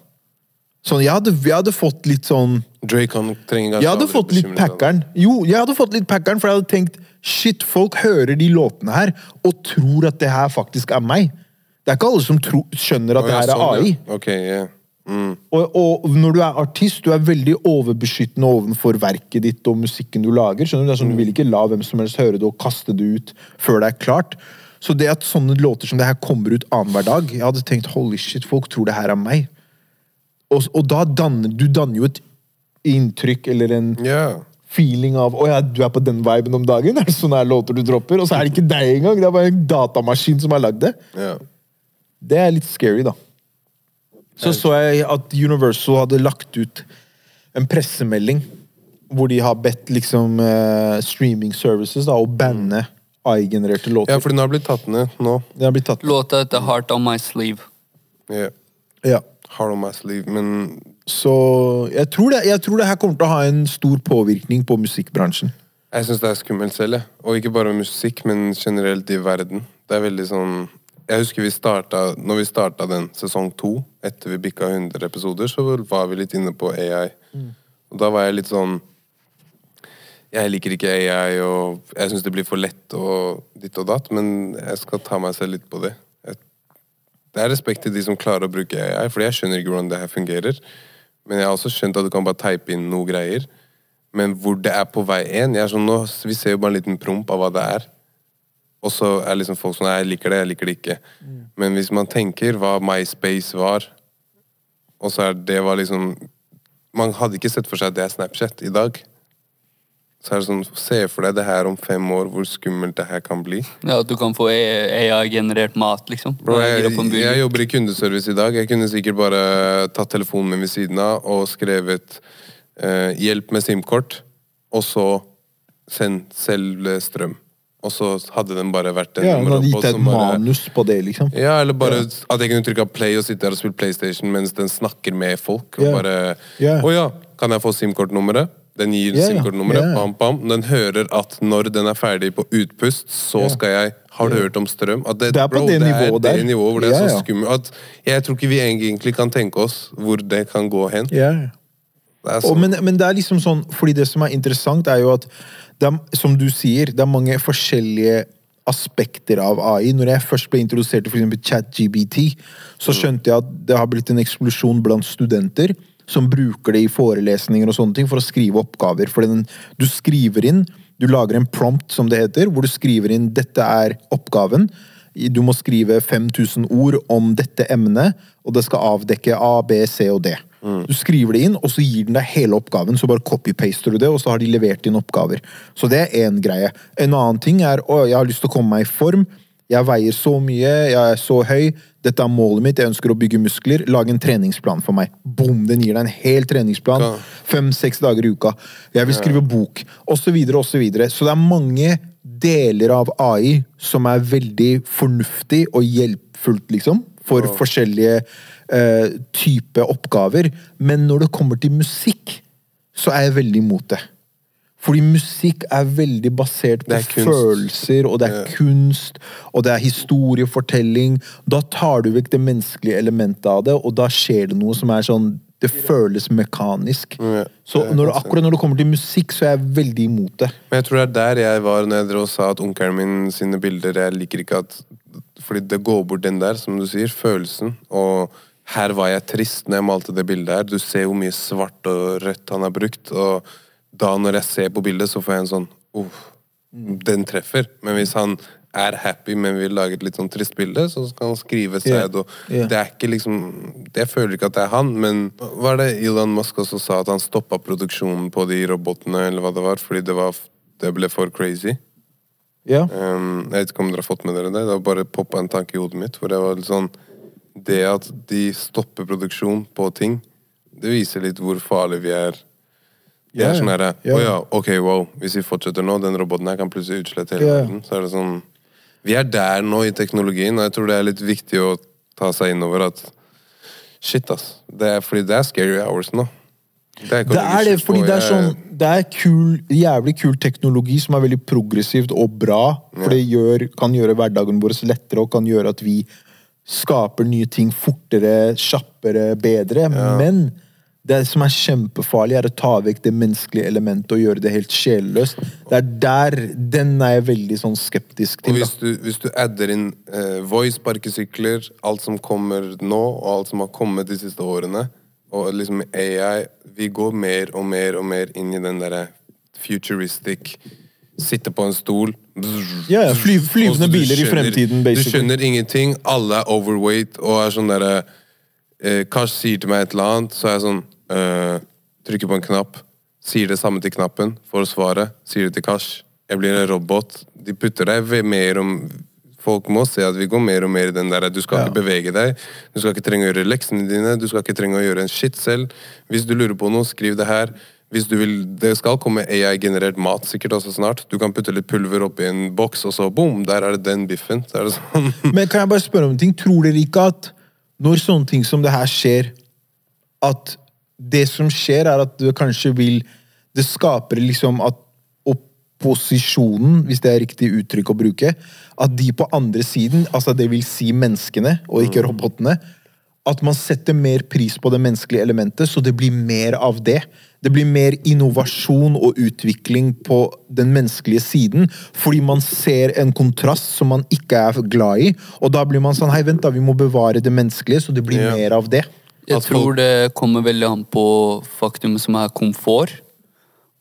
Sånn, jeg hadde, jeg hadde fått litt sånn Drake han trenger jeg hadde fått litt packeren. Jo, jeg hadde fått litt packeren, for jeg hadde tenkt Shit, folk hører de låtene her og tror at det her faktisk er meg. Det er ikke alle som tro, skjønner at Å, det her er sånn, AI. ja. Ok, ja. Mm. Og, og når du er artist, du er veldig overbeskyttende overfor verket ditt og musikken du lager. skjønner Du Det er sånn, du vil ikke la hvem som helst høre det og kaste det ut før det er klart. Så det at sånne låter som det her kommer ut annenhver dag Jeg hadde tenkt holy shit, folk tror det her er meg. Og, og da danner du danner jo et inntrykk eller en yeah. feeling av å ja, du er på den viben om dagen. Er det sånne her låter du dropper? Og så er det ikke deg engang. Det er bare en datamaskin som har lagd det. ja. Det er litt scary, da. Så så jeg at Universal hadde lagt ut en pressemelding hvor de har bedt liksom eh, streaming services da, å banne AI-genererte låter. ja, for den har blitt tatt ned nå. Det har blitt tatt Låta heter Heart On My Sleeve. Ja. Ja. Hard on my sleeve, men Så jeg tror, det, jeg tror det her kommer til å ha en stor påvirkning på musikkbransjen. jeg syns det er skummelt selv, jeg. Og ikke bare musikk, men generelt i verden. Det er veldig sånn Jeg husker vi starta Når vi starta den sesong to, etter vi bikka 100 episoder, så var vi litt inne på AI. Og da var jeg litt sånn Jeg liker ikke AI, og jeg syns det blir for lett og ditt og datt, men jeg skal ta meg selv litt på det. Jeg, det er respekt til de som klarer å bruke AI, for jeg skjønner ikke hvordan det her fungerer. Men jeg har også skjønt at du kan bare type inn noen greier. Men hvor det er på vei én jeg er sånn, nå, Vi ser jo bare en liten promp av hva det er. Og så er liksom folk sånn Jeg liker det, jeg liker det ikke. Men hvis man tenker hva MySpace var, og så er det var liksom Man hadde ikke sett for seg at det er Snapchat i dag. Så er det sånn Se for deg det her om fem år, hvor skummelt det her kan bli. Ja, At du kan få AI-generert mat, liksom. Bro, jeg, jeg jobber i kundeservice i dag. Jeg kunne sikkert bare tatt telefonen min ved siden av og skrevet eh, 'hjelp med SIM-kort', og så 'send selv strøm'. Og så hadde den bare vært en Ja, Hun hadde gitt en deg et bare- manus på det, liksom. Ja, eller bare at jeg kunne trykke play og sitte der og spille PlayStation mens den snakker med folk. Og Ja. bare Ja. 'Å ja, kan jeg få SIM-kortnummeret?' Den gir Ja, ja. SIM-kortnummeret. Ja, ja. Bam, bam. Den hører at når den er ferdig på utpust, så Ja. skal jeg Har du hørt om strøm? At Det er på det det nivået er der. det nivået hvor det er Ja, så skummelt at Jeg tror ikke vi egentlig kan tenke oss hvor det kan gå hen. Ja. Det er Og, sånn. men, men det er liksom sånn, fordi det som er interessant, er jo at det er, som du sier, det er mange forskjellige aspekter av AI. Når jeg først ble introdusert til eksempel ChatGBT, så skjønte jeg at det har blitt en eksplosjon blant studenter som bruker det i forelesninger og sånne ting for å skrive oppgaver. For den, du skriver inn, du lager en prompt, som det heter, hvor du skriver inn 'dette er oppgaven'. Du må skrive 5000 ord om dette emnet, og det skal avdekke A, B, C og D. Du skriver det inn, og så gir den deg hele oppgaven. Så bare copy-paster du det, og så har de levert inn oppgaver. Så det er én greie. En annen ting er å, jeg har lyst til å komme meg i form. Jeg veier så mye, jeg er så høy. Dette er målet mitt, jeg ønsker å bygge muskler. Lag en treningsplan for meg. Boom! Den gir deg en hel treningsplan. Fem-seks dager i uka. Jeg vil skrive bok. Og så videre, og så videre. Så det er mange deler av AI som er veldig fornuftig og hjelpfullt, liksom. For forskjellige eh, typer oppgaver. Men når det kommer til musikk, så er jeg veldig imot det. Fordi musikk er veldig basert på er følelser, og det er kunst, og det er historiefortelling. Da tar du vekk det menneskelige elementet av det, og da skjer det noe som er sånn Det føles mekanisk. Ja, Så når, akkurat når det kommer til musikk, så er jeg veldig imot det. Men jeg tror det er der jeg var når jeg drev og sa at onkelen min sine bilder Jeg liker ikke at Fordi det går bort den der, som du sier, følelsen. Og her var jeg trist når jeg malte det bildet her. Du ser hvor mye svart og rødt han har brukt. Og da når jeg ser på bildet, så får jeg en sånn Uff, den treffer. Men hvis han er happy, men vil lage et litt sånn trist bilde, så skal han skrive sad. Og Ja. Det er ikke liksom Jeg føler ikke at det er han, men hva er det Elon Musk også sa, at han stoppa produksjonen på de robotene, eller hva det var, fordi det, var, det ble for crazy. Ja. Um, jeg vet ikke om dere har fått med dere det. Det har bare poppa en tanke i hodet mitt. Hvor det var litt sånn Det at de stopper produksjon på ting, det viser litt hvor farlig vi er. Det Ja, er sånn herre ja. Å ja, ok, wow. Hvis vi fortsetter nå, den roboten her kan plutselig utslette hele verden. Så er det sånn Vi er der nå i teknologien, og jeg tror det er litt viktig å ta seg inn over at Shit, ass. Det er, fordi det er scary hours nå. Det er, Det er det, fordi det er sånn Det er kul, jævlig kul teknologi som er veldig progressivt og bra. For det gjør, kan gjøre hverdagen vår lettere og kan gjøre at vi skaper nye ting fortere, kjappere, bedre. Men det som er kjempefarlig, er å ta vekk det menneskelige elementet og gjøre det helt sjelløst. Det er der Den er jeg veldig sånn skeptisk Og til. hvis du, hvis du adder inn eh, voice, sparkesykler, alt som kommer nå, og alt som har kommet de siste årene, og liksom AI Vi går mer og mer og mer inn i den derre futuristic Sitte på en stol Ja, ja, fly- flyvende biler skjønner, i fremtiden, fremtiden, Du skjønner ingenting. Alle er overweight og er sånn derre eh, Kash sier til meg et eller annet, så er jeg sånn eh, Trykker på en knapp. Sier det samme til knappen. Får svaret. Sier det til Kash. Jeg blir en robot. De putter deg mer om Folk må se at vi går mer og mer i den der Du skal Ja. ikke bevege deg. Du skal ikke trenge å gjøre leksene dine. Du skal ikke trenge å gjøre en shit selv. Hvis du lurer på noe, skriv det her. Hvis du vil, Det skal komme AI-generert mat sikkert også snart. Du kan putte litt pulver oppi en boks, og så boom, der er det den biffen. Det sånn. Men kan jeg bare spørre om en ting? Tror dere ikke at når sånne ting som det her skjer, at det som skjer, er at det kanskje vil Det skaper liksom at opposisjonen, hvis det er riktig uttrykk å bruke, at de på andre siden, altså det vil si menneskene, og ikke robotene, at man setter mer pris på det menneskelige elementet, så det blir mer av det. Det blir mer innovasjon og utvikling på den menneskelige siden, fordi man ser en kontrast som man ikke er glad i, og da blir man sånn Hei, vent, da, vi må bevare det menneskelige, så det blir Ja. mer av det. Jeg tror det kommer veldig an på faktum som er komfort.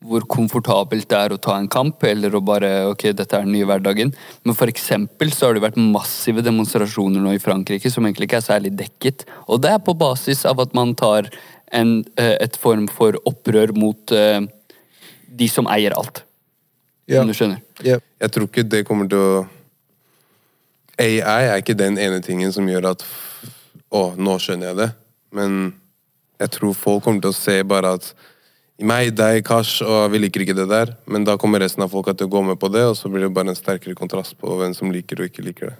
Hvor komfortabelt det er å ta en kamp, eller å bare Ok, dette er den nye hverdagen. Men for eksempel så har det vært massive demonstrasjoner nå i Frankrike som egentlig ikke er særlig dekket. Og det er på basis av at man tar en, eh, et form for opprør mot eh, de som eier alt. Ja. Om du skjønner? Ja. Jeg tror ikke det kommer til å AI er ikke den ene tingen som gjør at Å, nå skjønner jeg det. Men jeg tror folk kommer til å se bare at meg, deg, Kash, og vi liker ikke det der. Men da kommer resten av folka til å gå med på det, og så blir det bare en sterkere kontrast på hvem som liker og ikke liker det.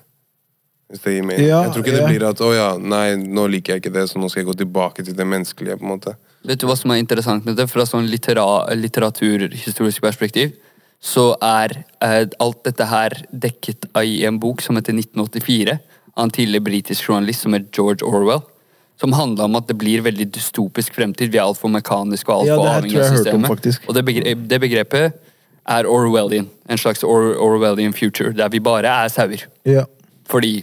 Hvis det gir mening. Ja, jeg tror ikke det ja. blir at å ja, nei, nå liker jeg ikke det, så nå skal jeg gå tilbake til det menneskelige. på en måte. Vet du hva som er interessant med det? Fra sånn littera litteraturhistorisk perspektiv, så er eh, alt dette her dekket i en bok som heter 1984, av en tidligere britisk journalist som er George Orwell. Som handla om at det blir veldig dystopisk fremtid. Vi er altfor mekaniske og altfor ja, avhengige av hørt om. Og det, begre det begrepet er Orwellian. En slags or Orwellian future, der vi bare er sauer. Ja. Fordi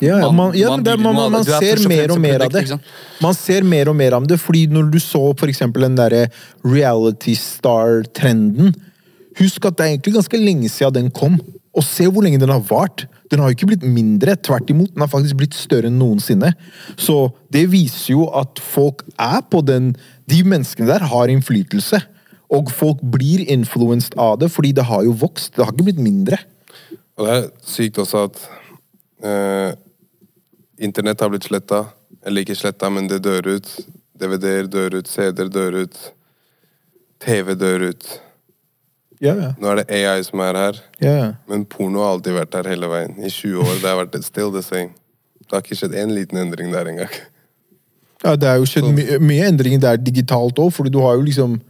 Ja, ja, Man- man, ja, man det, man, er ser og mer og mer av det. Man ser mer og mer av det, fordi når du så for eksempel den derre reality star-trenden Husk at det er egentlig ganske lenge siden den kom. Og se hvor lenge den har vart. Den har jo ikke blitt mindre, tvert imot. Den har faktisk blitt større enn noensinne. Så det viser jo at folk er på den De menneskene der har innflytelse. Og folk blir influenced av det, fordi det har jo vokst. Det har ikke blitt mindre. Og det er sykt også at eh, internett har blitt sletta. Eller ikke sletta, men det dør ut. DVD-er dør ut, CD-er dør ut. TV dør ut. Ja, ja. Nå er det AI som er her. ja, ja. Men porno har alltid vært her hele veien. I 20 år. Det har vært still the same. Det har ikke skjedd én liten endring der engang. Ja, det er jo skjedd my mye endringer der digitalt òg, fordi du har jo liksom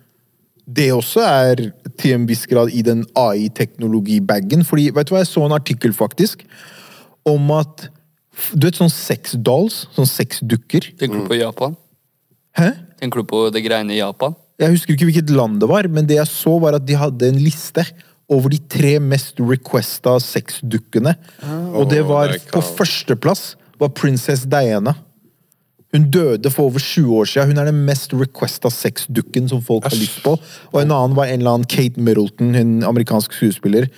Det også er til en viss grad i den AI-teknologi-bagen. Fordi, vet du hva, jeg så en artikkel faktisk om at Du vet sånn sexdolls? Sånn sexdukker? Tenker du på Japan? Hæ? Tenker du på det greiene i Japan? Jeg husker ikke hvilket land det var, men det jeg så, var at de hadde en liste over de tre mest requesta sexdukkene. Og det var på God. førsteplass var Princess Diana. Hun døde for over 20 år siden. Hun er den mest requesta sexdukken som folk har lyst på. Og en annen var en eller annen Kate Middleton, en amerikansk skuespiller.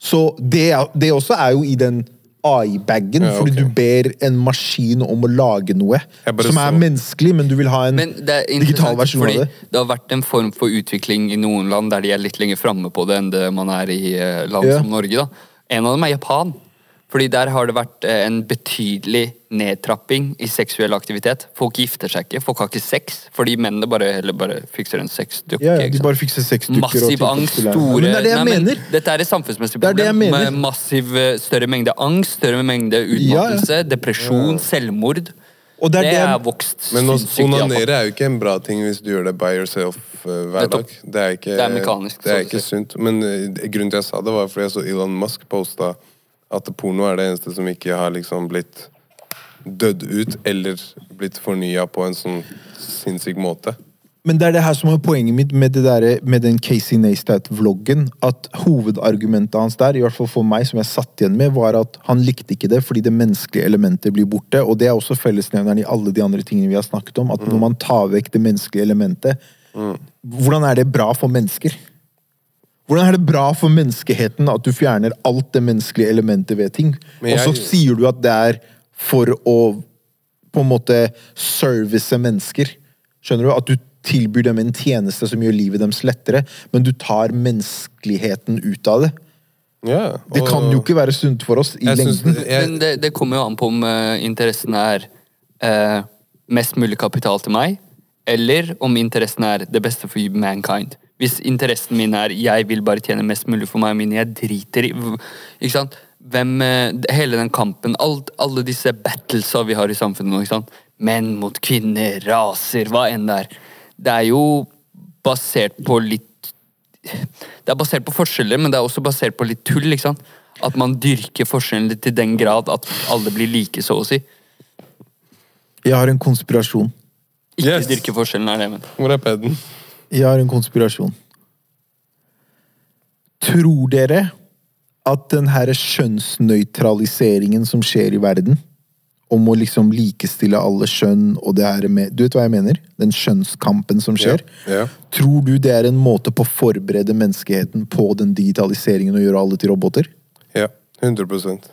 Så det, er- det også er jo i den AI-bagen, Ja, fordi du ber en maskin om å lage noe som er så- menneskelig, men du vil ha en digital versjon fordi av det. det har vært en form for utvikling i noen land der de er litt lenger framme på det enn det man er i eh, land Ja. som Norge. da. En av dem er Japan. Fordi der har det vært eh, en betydelig nedtrapping i seksuell aktivitet. Folk gifter seg ikke, folk har ikke sex, fordi mennene bare, heller bare fikser en sexdukke. Ja, ja, de bare fikser sexdukker Massiv angst, store Men det er det jeg Nei, men mener. Dette er et samfunnsmessig Det er det jeg problem mener. med massiv eh, større mengde angst, større mengde utmattelse, depresjon, selvmord. Og det er Det det, er vokst Men onanere er jo ikke en bra ting hvis du gjør det by yourself eh, hver dag. Det er ikke, Det er mekanisk, Det er ikke sunt. Men grunnen til jeg sa det, var fordi jeg så Elon Musk posta at porno er det eneste som ikke har liksom blitt dødd ut eller blitt fornya på en sånn sinnssyk måte. Men det er det her som er poenget mitt med, det der, med den Casey Neistat-vloggen. At hovedargumentet hans der, i hvert fall for meg, som jeg satt igjen med, var at han likte ikke det fordi det menneskelige elementet blir borte. Og det er også fellesnevneren i alle de andre tingene vi har snakket om. At når man tar vekk det menneskelige elementet, hvordan er det bra for mennesker? Hvordan er det bra for menneskeheten at du fjerner alt det menneskelige elementet ved ting? jeg... Og så sier du at det er for å på en måte service mennesker. Skjønner du? At du tilbyr dem en tjeneste som gjør livet deres lettere, men du tar menneskeligheten ut av det. Ja, Det kan jo ikke være sunt for oss i Jeg lengden. det- jeg- Men det, det kommer jo an på om uh, interessen er uh, mest mulig kapital til meg, eller om interessen er det beste for mankind. Hvis interessen min er jeg vil bare tjene mest mulig for meg og mine, jeg driter i Ikke sant? Hvem, eh, hele den kampen, alt, alle disse battlesa vi har i samfunnet nå. ikke sant? Menn mot kvinner, raser, hva enn det er. Det er jo basert på litt det er basert på forskjeller, men det er også basert på litt tull. ikke sant? At man dyrker forskjellene til den grad at alle blir like, så å si. Jeg har en konspirasjon. Ikke Yes. dyrke forskjellene, er det jeg mener. Hvor er peden? Jeg har en konspirasjon. Tror dere at den her skjønnsnøytraliseringen som skjer i verden, om å liksom likestille alle skjønn og det her med Du vet hva jeg mener? Den skjønnskampen som skjer. Ja, ja. Tror du det er en måte på å forberede menneskeheten på den digitaliseringen og gjøre alle til roboter? Ja, 100%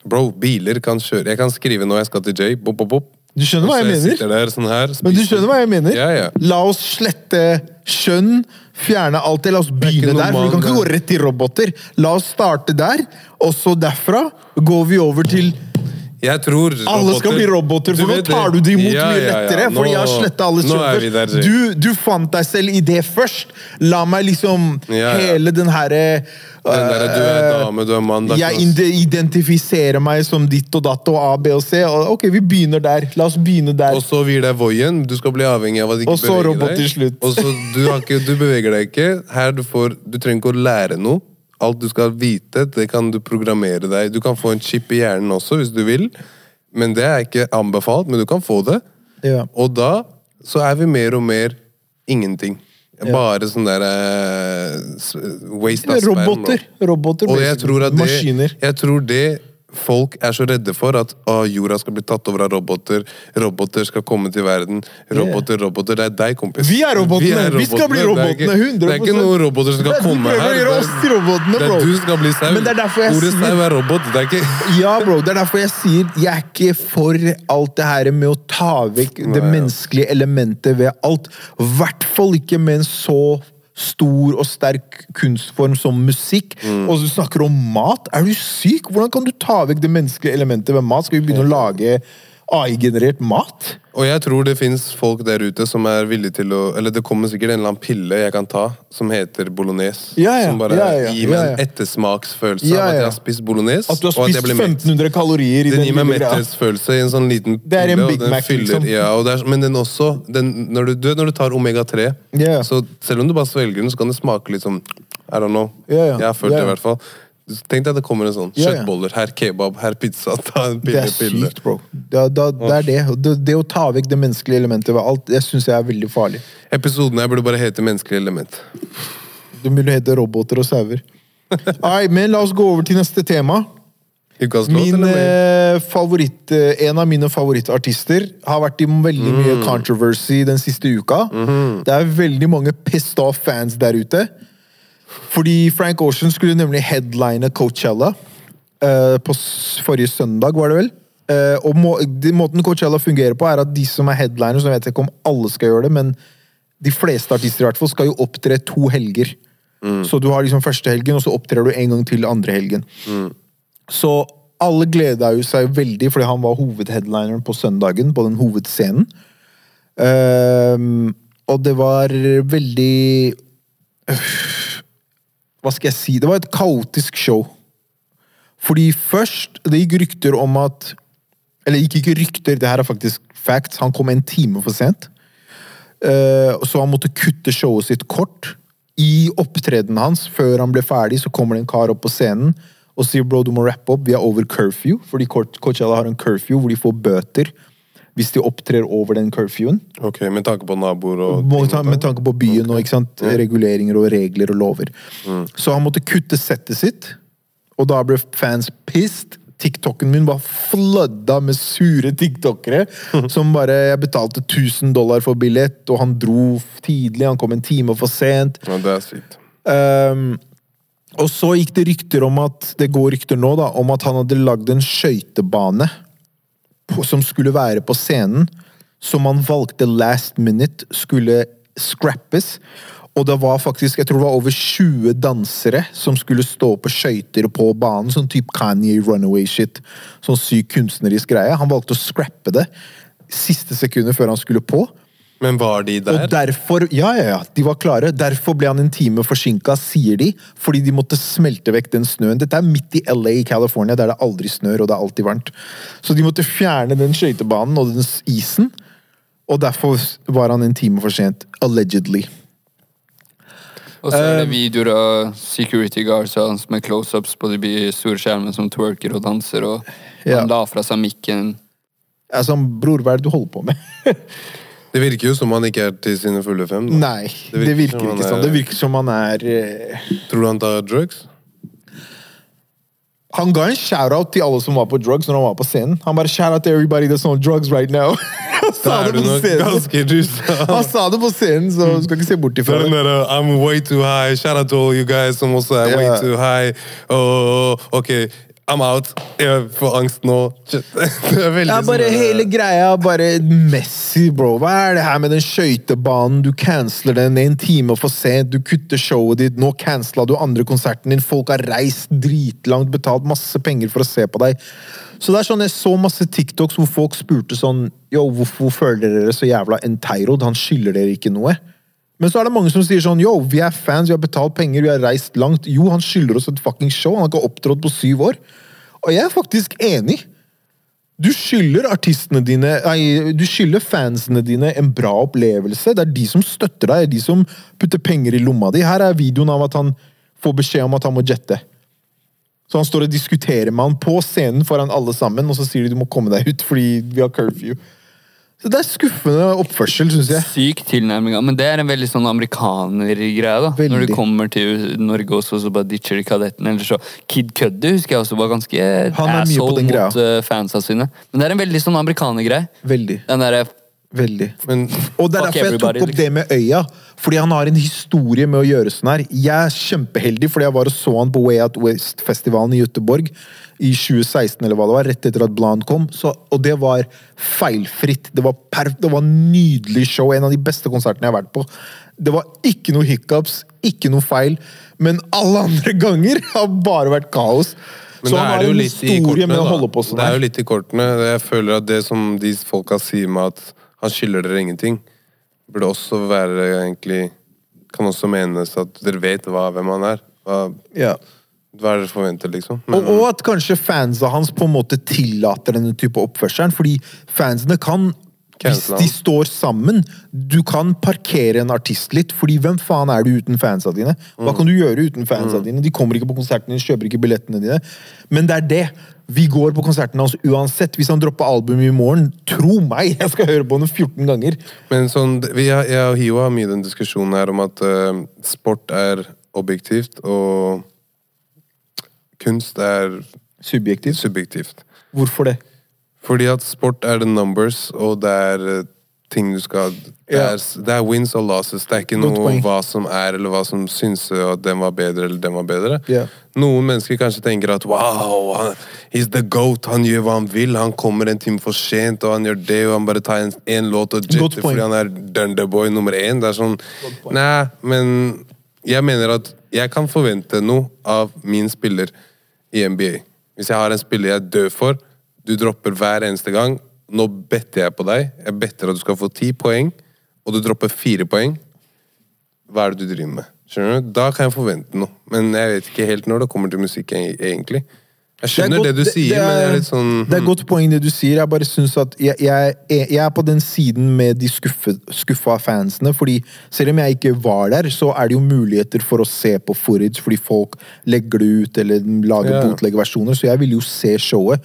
Bro, biler kan kjøre Jeg kan skrive når jeg skal til Jay. Bop, bop, bop. Du skjønner hva jeg, jeg mener? der sånn her, Men du skjønner hva jeg mener? Ja, ja. La oss slette skjønn, fjerne alt det. La oss begynne der, for vi kan ikke gå rett til roboter. La oss starte der, og så derfra går vi over til Jeg tror alle skal bli roboter, for nå tar du det imot Ja, mye ja, ja. lettere. Fordi jeg har Nå- sletta alle Nå er der, Du, du fant deg selv i det først. La meg liksom hele den herre Den der, du er øh, dame, du er mann. jeg identifiserer meg som ditt og datt og A, B og C. Og, ok, vi begynner der. La oss begynne der. Og så gir deg voien. Du skal bli avhengig av at du ikke beveger deg. Og så robot til slutt. Og så du, har ikke, du beveger deg ikke. Her du får Du trenger ikke å lære noe. Alt du skal vite, det kan du programmere deg. Du kan få en chip i hjernen også, hvis du vil. Men det er ikke anbefalt, men du kan få det. Ja. Og da så er vi mer og mer ingenting. Bare sånn der uh, waste of sperm. Roboter. Roboter, Og jeg tror at det, Maskiner. jeg tror det folk er så redde for, at å, jorda skal bli tatt over av roboter, roboter skal komme til verden, roboter, roboter. Det er deg, kompis. Vi er robotene. Vi skal bli robotene. Det er ikke- robotene, 100%. Det er ikke noen roboter som skal komme her. Det er, robotene, det er du som skal bli sau. Er Ordet sau er robot. Det er ikke Ja, bro, det er derfor jeg sier jeg er ikke for alt det her med å ta vekk det menneskelige elementet ved alt. I hvert fall ikke med en så stor og sterk kunstform som musikk. Mm. Og du snakker om mat. Er du syk? Hvordan kan du ta vekk det menneskelige elementet ved mat? Skal vi begynne å lage AI-generert mat? Og jeg tror det fins folk der ute som er villige til å Eller det kommer sikkert en eller annen pille jeg kan ta som heter bolognese. Ja, ja, Som bare ja, gir meg en ettersmaksfølelse av at jeg har spist bolognese. At du har spist 1500 kalorier i Den den gir meg metthetsfølelse i en sånn liten Det er en pille, og Big den Mac, fyller- liksom. Ja, er, men den også den, når, du, når du tar omega-3, Ja. så selv om du bare svelger den, så kan det smake litt sånn I don't know. Ja, ja. Jeg har følt det, i hvert fall. Tenk deg det kommer en sånn. Ja. Kjøttboller, her kebab, her pizza. Ta en Det pille, er pille. sykt, bro. Det, da, det er det. Det, det å ta vekk det menneskelige elementet ved alt, det syns jeg er veldig farlig. Episoden her burde bare hete 'Menneskelig element'. Du burde hete roboter og sauer. Nei, men la oss gå over til neste tema. Låt, Min eh, favoritt, eh, en av mine favorittartister har vært i veldig mye Mm. controversy den siste uka. Mhm. Det er veldig mange pissed off fans der ute. Fordi Frank Ocean skulle nemlig headline Coachella uh, på forrige søndag, var det vel? Uh, og må, de, måten Coachella fungerer på, er at de som er headliners, jeg vet ikke om alle skal gjøre det, men de fleste artister i hvert fall skal jo opptre to helger. Så du har liksom første helgen, og så opptrer du en gang til andre helgen. Så alle gleda jo seg veldig, fordi han var hovedheadlineren på søndagen, på den hovedscenen. Uh, og det var veldig Hva skal jeg si? Det var et kaotisk show. Fordi først Det gikk rykter om at Eller ikke, ikke rykter, det her er faktisk facts. Han kom en time for sent. Eh, så han måtte kutte showet sitt kort. I opptredenen hans, før han ble ferdig, så kommer det en kar opp på scenen og sier bro, du må rappe opp, vi er over curfew. Fordi Coachella har en curfew hvor de får bøter hvis de opptrer over den curfewen. Ok, Med tanke på naboer og med sånn. tanke på byen og ikke sant? reguleringer og regler og lover. Så han måtte kutte settet sitt, og da ble fans pissed. TikToken min var flødda med sure tiktokere som bare Jeg betalte 1000 dollar for billett, og han dro tidlig, han kom en time for sent. Ja, det er sykt. Um, og så gikk det rykter om at Det går rykter nå da, om at han hadde lagd en skøytebane som skulle være på scenen, som han valgte last minute skulle scrappes. Og det var faktisk, jeg tror det var over 20 dansere som skulle stå på skøyter på banen. Sånn type Kanye runaway-shit. Sånn syk kunstnerisk greie. Han valgte å scrappe det siste sekundet før han skulle på. Men var de der? Og derfor, ja, ja, ja, de var klare. Derfor ble han en time forsinka, sier de. Fordi de måtte smelte vekk den snøen. Dette er midt i LA i California, der det aldri snør og det er alltid varmt. Så de måtte fjerne den skøytebanen og den isen. Og derfor var han en time for sent. Allegedly. Og så er det Um, videoer av security guards hans med close-ups på de store skjermene som twerker og danser, og Ja. han la fra seg mikken. Altså, bror, hva er det du holder på med? Det virker jo som han ikke er til sine fulle fem. Da. Nei, det virker virker, ikke er- sånn. Det virker som han er eh, Tror du han tar drugs? Han ga en shout-out til alle som var på drugs når han var på scenen. Han bare shout-out to everybody that's on drugs right now. Han sa det du på nok scenen. ganske rusa. Han sa det på scenen, så du skal ikke se bort Det ifra det. der, uh, I'm way too high. Shout out to all you guys som også er yeah. way too high. Oh, ok, I'm out. Jeg får angst nå. Shit. Det er veldig Ja, bare sånn hele greia bare messy, bro. Hva er det her med den skøytebanen? Du canceler den en time for sent, du kutter showet ditt, nå cancela du andre konserten din, folk har reist dritlangt, betalt masse penger for å se på deg. Så det er sånn, Jeg så masse TikToks hvor folk spurte sånn Yo, hvorfor føler dere så jævla entitled? Han skylder dere ikke noe. Men så er det mange som sier sånn Yo, vi er fans, vi har betalt penger, vi har reist langt. Jo, han skylder oss et fucking show. Han har ikke opptrådt på syv år. Og jeg er faktisk enig. Du skylder artistene dine nei, Du skylder fansene dine en bra opplevelse. Det er de som støtter deg, de som putter penger i lomma di. Her er videoen av at han får beskjed om at han må jette. Så han står og diskuterer med han på scenen foran alle sammen, og så sier de du må komme deg ut fordi vi har curfew. Så Det er skuffende oppførsel, syns jeg. Syk tilnærming. Men det er en veldig sånn amerikanergreie. da Veldig. Når du kommer til Norge også, så bare ditcher de kadetten. Eller så Kid Cuddy husker jeg også var ganske asshole mot uh, fansa sine. Men det er en veldig sånn amerikanergreie. Veldig. Den der, Veldig. Men Og det er derfor jeg tok opp det med øya. Fordi han har en historie med å gjøre sånn her. Jeg er kjempeheldig, fordi jeg var og så han på Way Out West-festivalen i Göteborg i 2016, eller hva det var, rett etter at Blond kom. Så, og det var feilfritt. Det var, perf det var nydelig show. En av de beste konsertene jeg har vært på. Det var ikke noe hiccups, ikke noe feil. Men alle andre ganger har bare vært kaos. Men så han har en historie kortene, med å holde på sånn Det er jo litt i kortene. Jeg føler at det som de folka sier med at han skylder dere ingenting, burde også være egentlig Kan også menes at dere vet hva, hvem han er. Hva, Ja. hva er det dere forventer, liksom? Og, og at kanskje fansa hans på en måte tillater denne type oppførselen. Fordi fansene kan, hvis de står sammen Du kan parkere en artist litt, fordi hvem faen er du uten fansa dine? Hva kan du gjøre uten fansa dine? De kommer ikke på konserten din, kjøper ikke billettene dine. Men det er det. Vi går på konserten hans uansett. Hvis han dropper albumet i morgen, tro meg, jeg skal høre på ham 14 ganger. Men sånn, vi har, jeg og Hiwa har mye den diskusjonen her om at uh, sport er objektivt, og kunst er Subjektivt. subjektivt. Hvorfor det? Fordi at sport er the numbers, og det er eh, ting du skal det er, det er wins og losses. Det er ikke noe om hva som er, eller hva som syns at den var bedre, eller den var bedre. Yeah. Noen mennesker kanskje tenker at wow, han, he's the goat, han gjør hva han vil. Han kommer en time for sent, og han gjør det, og han bare tar en, en låt og jetter fordi han er Dunderboy nummer én. Det er sånn Nei, men jeg mener at jeg kan forvente noe av min spiller i NBA. Hvis jeg har en spiller jeg dør for, du dropper hver eneste gang. Nå better jeg på deg. Jeg better at du skal få ti poeng, og du dropper fire poeng. Hva er det du driver med? Skjønner du? Da kan jeg forvente noe. Men jeg vet ikke helt når det kommer til musikk, egentlig. Jeg skjønner godt- det, du sier, men jeg er litt sånn Det er et godt poeng det du sier. Jeg bare synes at jeg, jeg, er- jeg er på den siden med de skuffe, skuffa fansene. Fordi selv om jeg ikke var der, så er det jo muligheter for å se på footage fordi folk legger det ut eller lager yeah. botleggeversjoner. Så jeg ville jo se showet.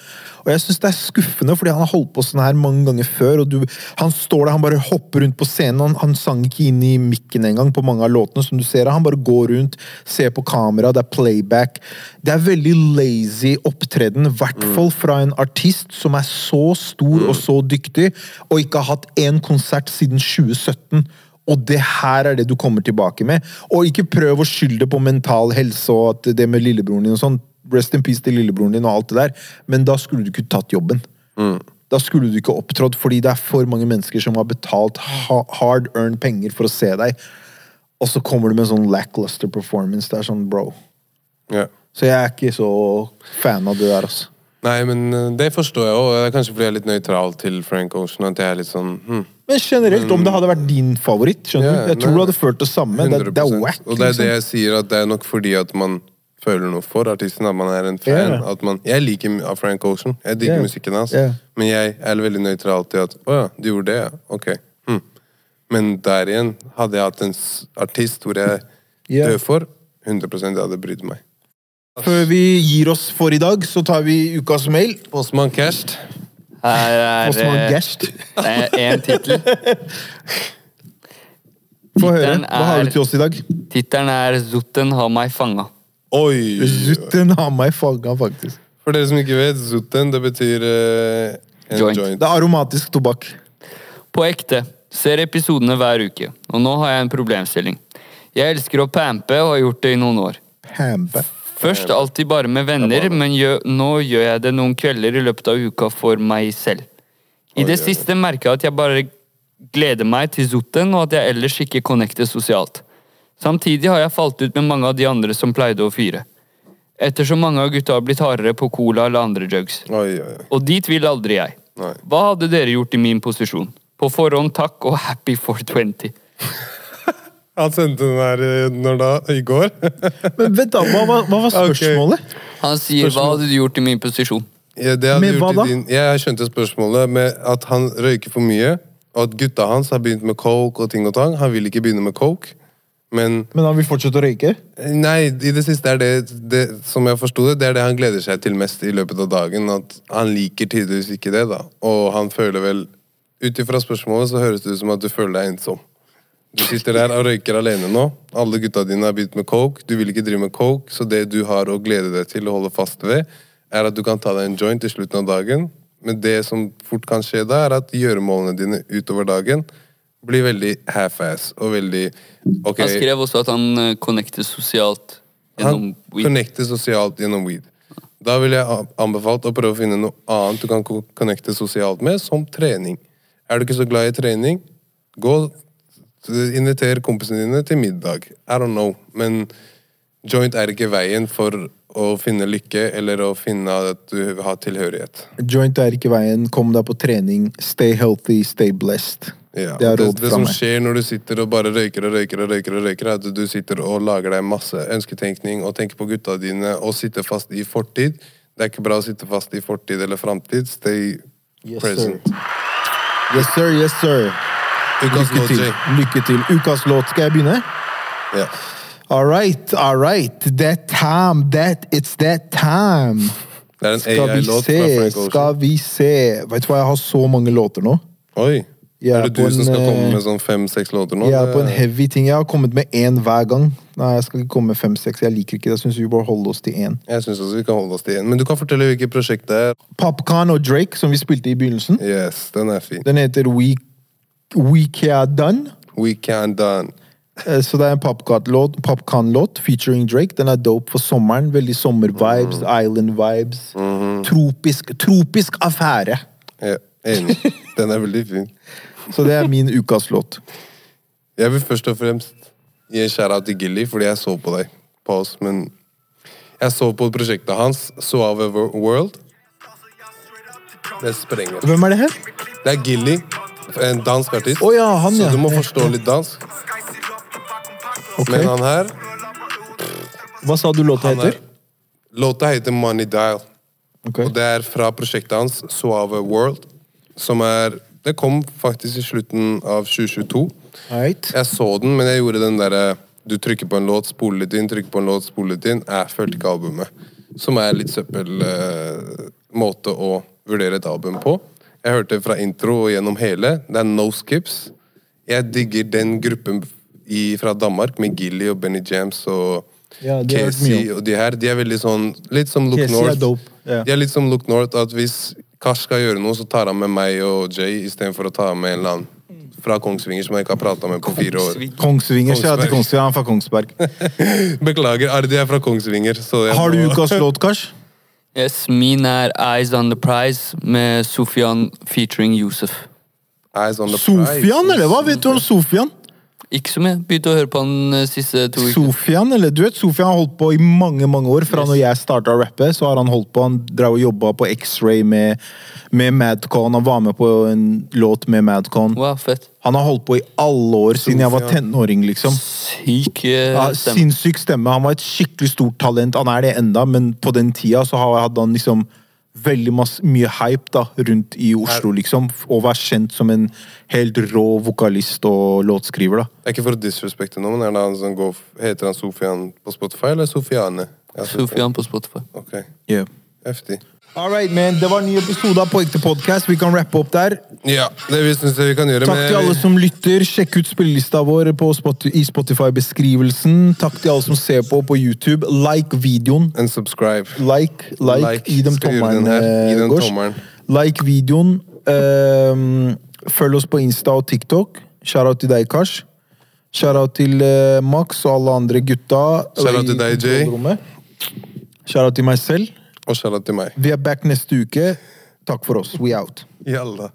Og jeg syns det er skuffende, fordi han har holdt på sånn her mange ganger før. og du, Han står der, han bare hopper rundt på scenen. Han, han sang ikke inn i mikken engang på mange av låtene. som du ser. Han bare går rundt, ser på kamera, det er playback. Det er veldig lazy opptreden, i hvert fall fra en artist som er så stor og så dyktig, og ikke har hatt én konsert siden 2017. Og det her er det du kommer tilbake med. Og ikke prøv å skylde på mental helse og at det med lillebroren din og sånn. Rest in peace til lillebroren din og alt det der. Men da skulle du ikke tatt jobben. Da skulle du ikke opptrådt, fordi det er for mange mennesker som har betalt hard earned penger for å se deg. Og så kommer du med en sånn lackluster performance. Det er sånn, bro. ja. Så jeg er ikke så fan av det der, altså. Nei, men eh, det forstår jeg òg. Det er kanskje fordi jeg er litt nøytral til Frank Ocean. At jeg er litt sånn hm, Men generelt, om det hadde vært din favoritt, skjønner yeah, du? Jeg tror nei. du hadde følt det samme. Det, det er 100%. wack. Og det er det liksom. jeg sier, at det er nok fordi at man føler noe for artisten, at man er en fan. Yeah. Man, jeg liker Frank Ocean. Jeg digger yeah. musikken hans. Men jeg er veldig nøytral til at Å ja, du gjorde det, ja. Ok. Hm. Men der igjen, hadde jeg hatt en artist hvor jeg dør for, 100 jeg hadde brydd meg. Før vi gir oss for i dag, så tar vi ukas mail. Postmann Kerst. Her er Postman eh, Gerst. én tittel. Få høre. Hva har er- du til oss i dag? Tittelen er 'Zutten har meg fanga'. Oi! Zutten har meg fanga, faktisk. For dere som ikke vet, Zutten det betyr eh, en Joint. joint. Det er aromatisk tobakk. På ekte. Ser episodene hver uke. Og nå har jeg en problemstilling. Jeg elsker å pampe og har gjort det i noen år. Pampe. Først alltid bare med venner, men gjør, nå gjør jeg det noen kvelder i løpet av uka for meg selv. I det siste merker jeg at jeg bare gleder meg til Zotten, og at jeg ellers ikke connecter sosialt. Samtidig har jeg falt ut med mange av de andre som pleide å fyre. Ettersom mange av gutta har blitt hardere på cola eller andre oi. Og dit vil aldri jeg. Hva hadde dere gjort i min posisjon? På forhånd takk og happy 420. Han sendte den her eh, når da? I går? Men vent, da. Hva, var- hva var spørsmålet? spørsmålet? Han sier hva hadde du gjort i min posisjon? Ja, det hadde Med gjort hva i da? Din, jeg skjønte spørsmålet med at han røyker for mye, og at gutta hans har begynt med coke og ting og tang. Han vil ikke begynne med coke, men Men han vil fortsette å røyke? Nei, i det siste er det, det som jeg forsto det, det er det han gleder seg til mest i løpet av dagen. At han liker tydeligvis ikke det, da. Og han føler vel Ut ifra spørsmålet så høres det ut som at du føler deg ensom. Du sitter der og røyker alene nå. Alle gutta dine har begynt med coke. Du vil ikke drive med coke, så det du har å glede deg til og holde fast ved, er at du kan ta deg en joint i slutten av dagen. Men det som fort kan skje da, er at gjøremålene dine utover dagen blir veldig half-ass og veldig ok, Han skrev også at han eh, connecter sosialt gjennom han weed. connecter sosialt gjennom weed. Da ville jeg anbefalt å prøve å finne noe annet du kan connecte sosialt med, som trening. Er du ikke så glad i trening, gå Inviter kompisene dine til middag. I don't know. Men joint er ikke veien for å finne lykke eller å finne at du har tilhørighet. Joint er ikke veien. Kom deg på trening. Stay healthy, stay blessed. Ja, Det det, det som skjer når du sitter og bare røyker og røyker, og røyker, og røyker er at du sitter og lager deg masse ønsketenkning og tenker på gutta dine og sitter fast i fortid. Det er ikke bra å sitte fast i fortid eller framtid. Stay Yes, present. sir. Yes, sir. Yes, sir. Ukas Lykke til. Lykke til. Ukas låt. Skal jeg begynne? Ja. All right, all right. That time, that, it's that time. Det er en Skal vi AI-låt se, fra Frank skal Ocean. vi se. Vet du hva, jeg har så mange låter nå. Oi. Er det du du som skal komme eh, med sånn fem-seks låter nå? Jeg er på en heavy ting. Jeg har kommet med én hver gang. Nei, jeg skal ikke komme med fem-seks. Jeg liker ikke det. Jeg syns vi bør holde oss til én. Jeg synes også vi kan holde oss til én. Men du kan fortelle hvilket prosjekt det er. Popcorn og Drake, som vi spilte i begynnelsen. Yes, den er fin. Den heter We, We Care Done. Eh, Så det er en Popcorn-låt Popcorn-låt featuring Drake. Den er dope for sommeren. Veldig sommer-vibes, island-vibes. Tropisk, tropisk affære. Ja, enig. Den er veldig fin. Så det er min ukas låt. Jeg vil først og fremst gi en shout-out til Gilly, fordi jeg så på deg på oss, men jeg så på prosjektet hans, Suave World. Det sprenger. Hvem er det her? Det er Gilly, en dansk artist. oh, ja, han, ja. Så du må forstå litt dansk. Okay. Men han her Hva sa du låta er, heter? Låta heter Money Dial. Okay. Og det er fra prosjektet hans, Suave World, som er Det kom faktisk i slutten av 2022. Right. Jeg så den, men jeg gjorde den derre Du trykker på en låt, spoler litt inn, trykker på en låt, spoler litt inn. Jeg følte ikke albumet. Som er litt søppel uh, måte å vurdere et album på. Jeg hørte fra intro og gjennom hele. Det er no skips. Jeg digger den gruppen i, fra Danmark med Gilly og Benny Jams og Ja, Casey og de her. De er veldig sånn Litt som Look Casey er North. dope, Yeah. De er litt som Look North, at hvis Kash skal gjøre noe, så tar han med meg og Jay istedenfor å ta med en eller annen fra Kongsvinger som jeg ikke har prata med på fire år. Kongsvinger. Out til Kongsberg. Kongsvinger. Han er fra Kongsberg. Beklager, Ardi er fra Kongsvinger. Så jeg Har du må- ukas låt, Kars? Yes, min er Eyes on the Prize med Sofian featuring Yusuf. Eyes on the prize. Sofian, eller? Hva vet du om Sofian? Ikke som jeg begynte å høre på han siste to ukene. Sofian, eller? Du vet, Sofian har holdt på i mange mange år. Fra når jeg starta å rappe, så har han holdt på. Han drev og jobba på X-Ray med, med Madcon. Han var med på en låt med Madcon. Wow, fett. Han har holdt på i alle år, siden jeg var Sofian. tenåring, liksom. Syk stemme. Ja, stemme. Sinnssyk stemme. Han var et skikkelig stort talent. Han er det enda, men på den tida så hadde han liksom veldig masse, mye hype da, rundt i Oslo, liksom. Og være kjent som en helt rå vokalist og låtskriver, da. Det er ikke for å disrespekte noen, men er det han som går, heter han Sofian på Spotify, eller Sofiane? Sofian på Spotify. Ok, Yeah. heftig. All right, man. Det var en ny episode av Poeng til podcast. Vi kan rappe opp der. Ja, det vi synes vi kan gjøre. Takk til alle som lytter. Sjekk ut spillelista vår på Spot i Spotify-beskrivelsen. Takk til alle som ser på på YouTube. Like videoen. And subscribe. Like, like, Like. gi dem tommelen. Gi eh, Gosh. tommelen. Like videoen. Um, følg oss på Insta og TikTok. Shout-out til deg, Kars. Shout-out til uh, Max og alle andre gutta. Shout-out til deg, Jay. Shout-out til meg selv. Og shout til meg. Vi er back neste uke. Takk for oss. We out. Jalla.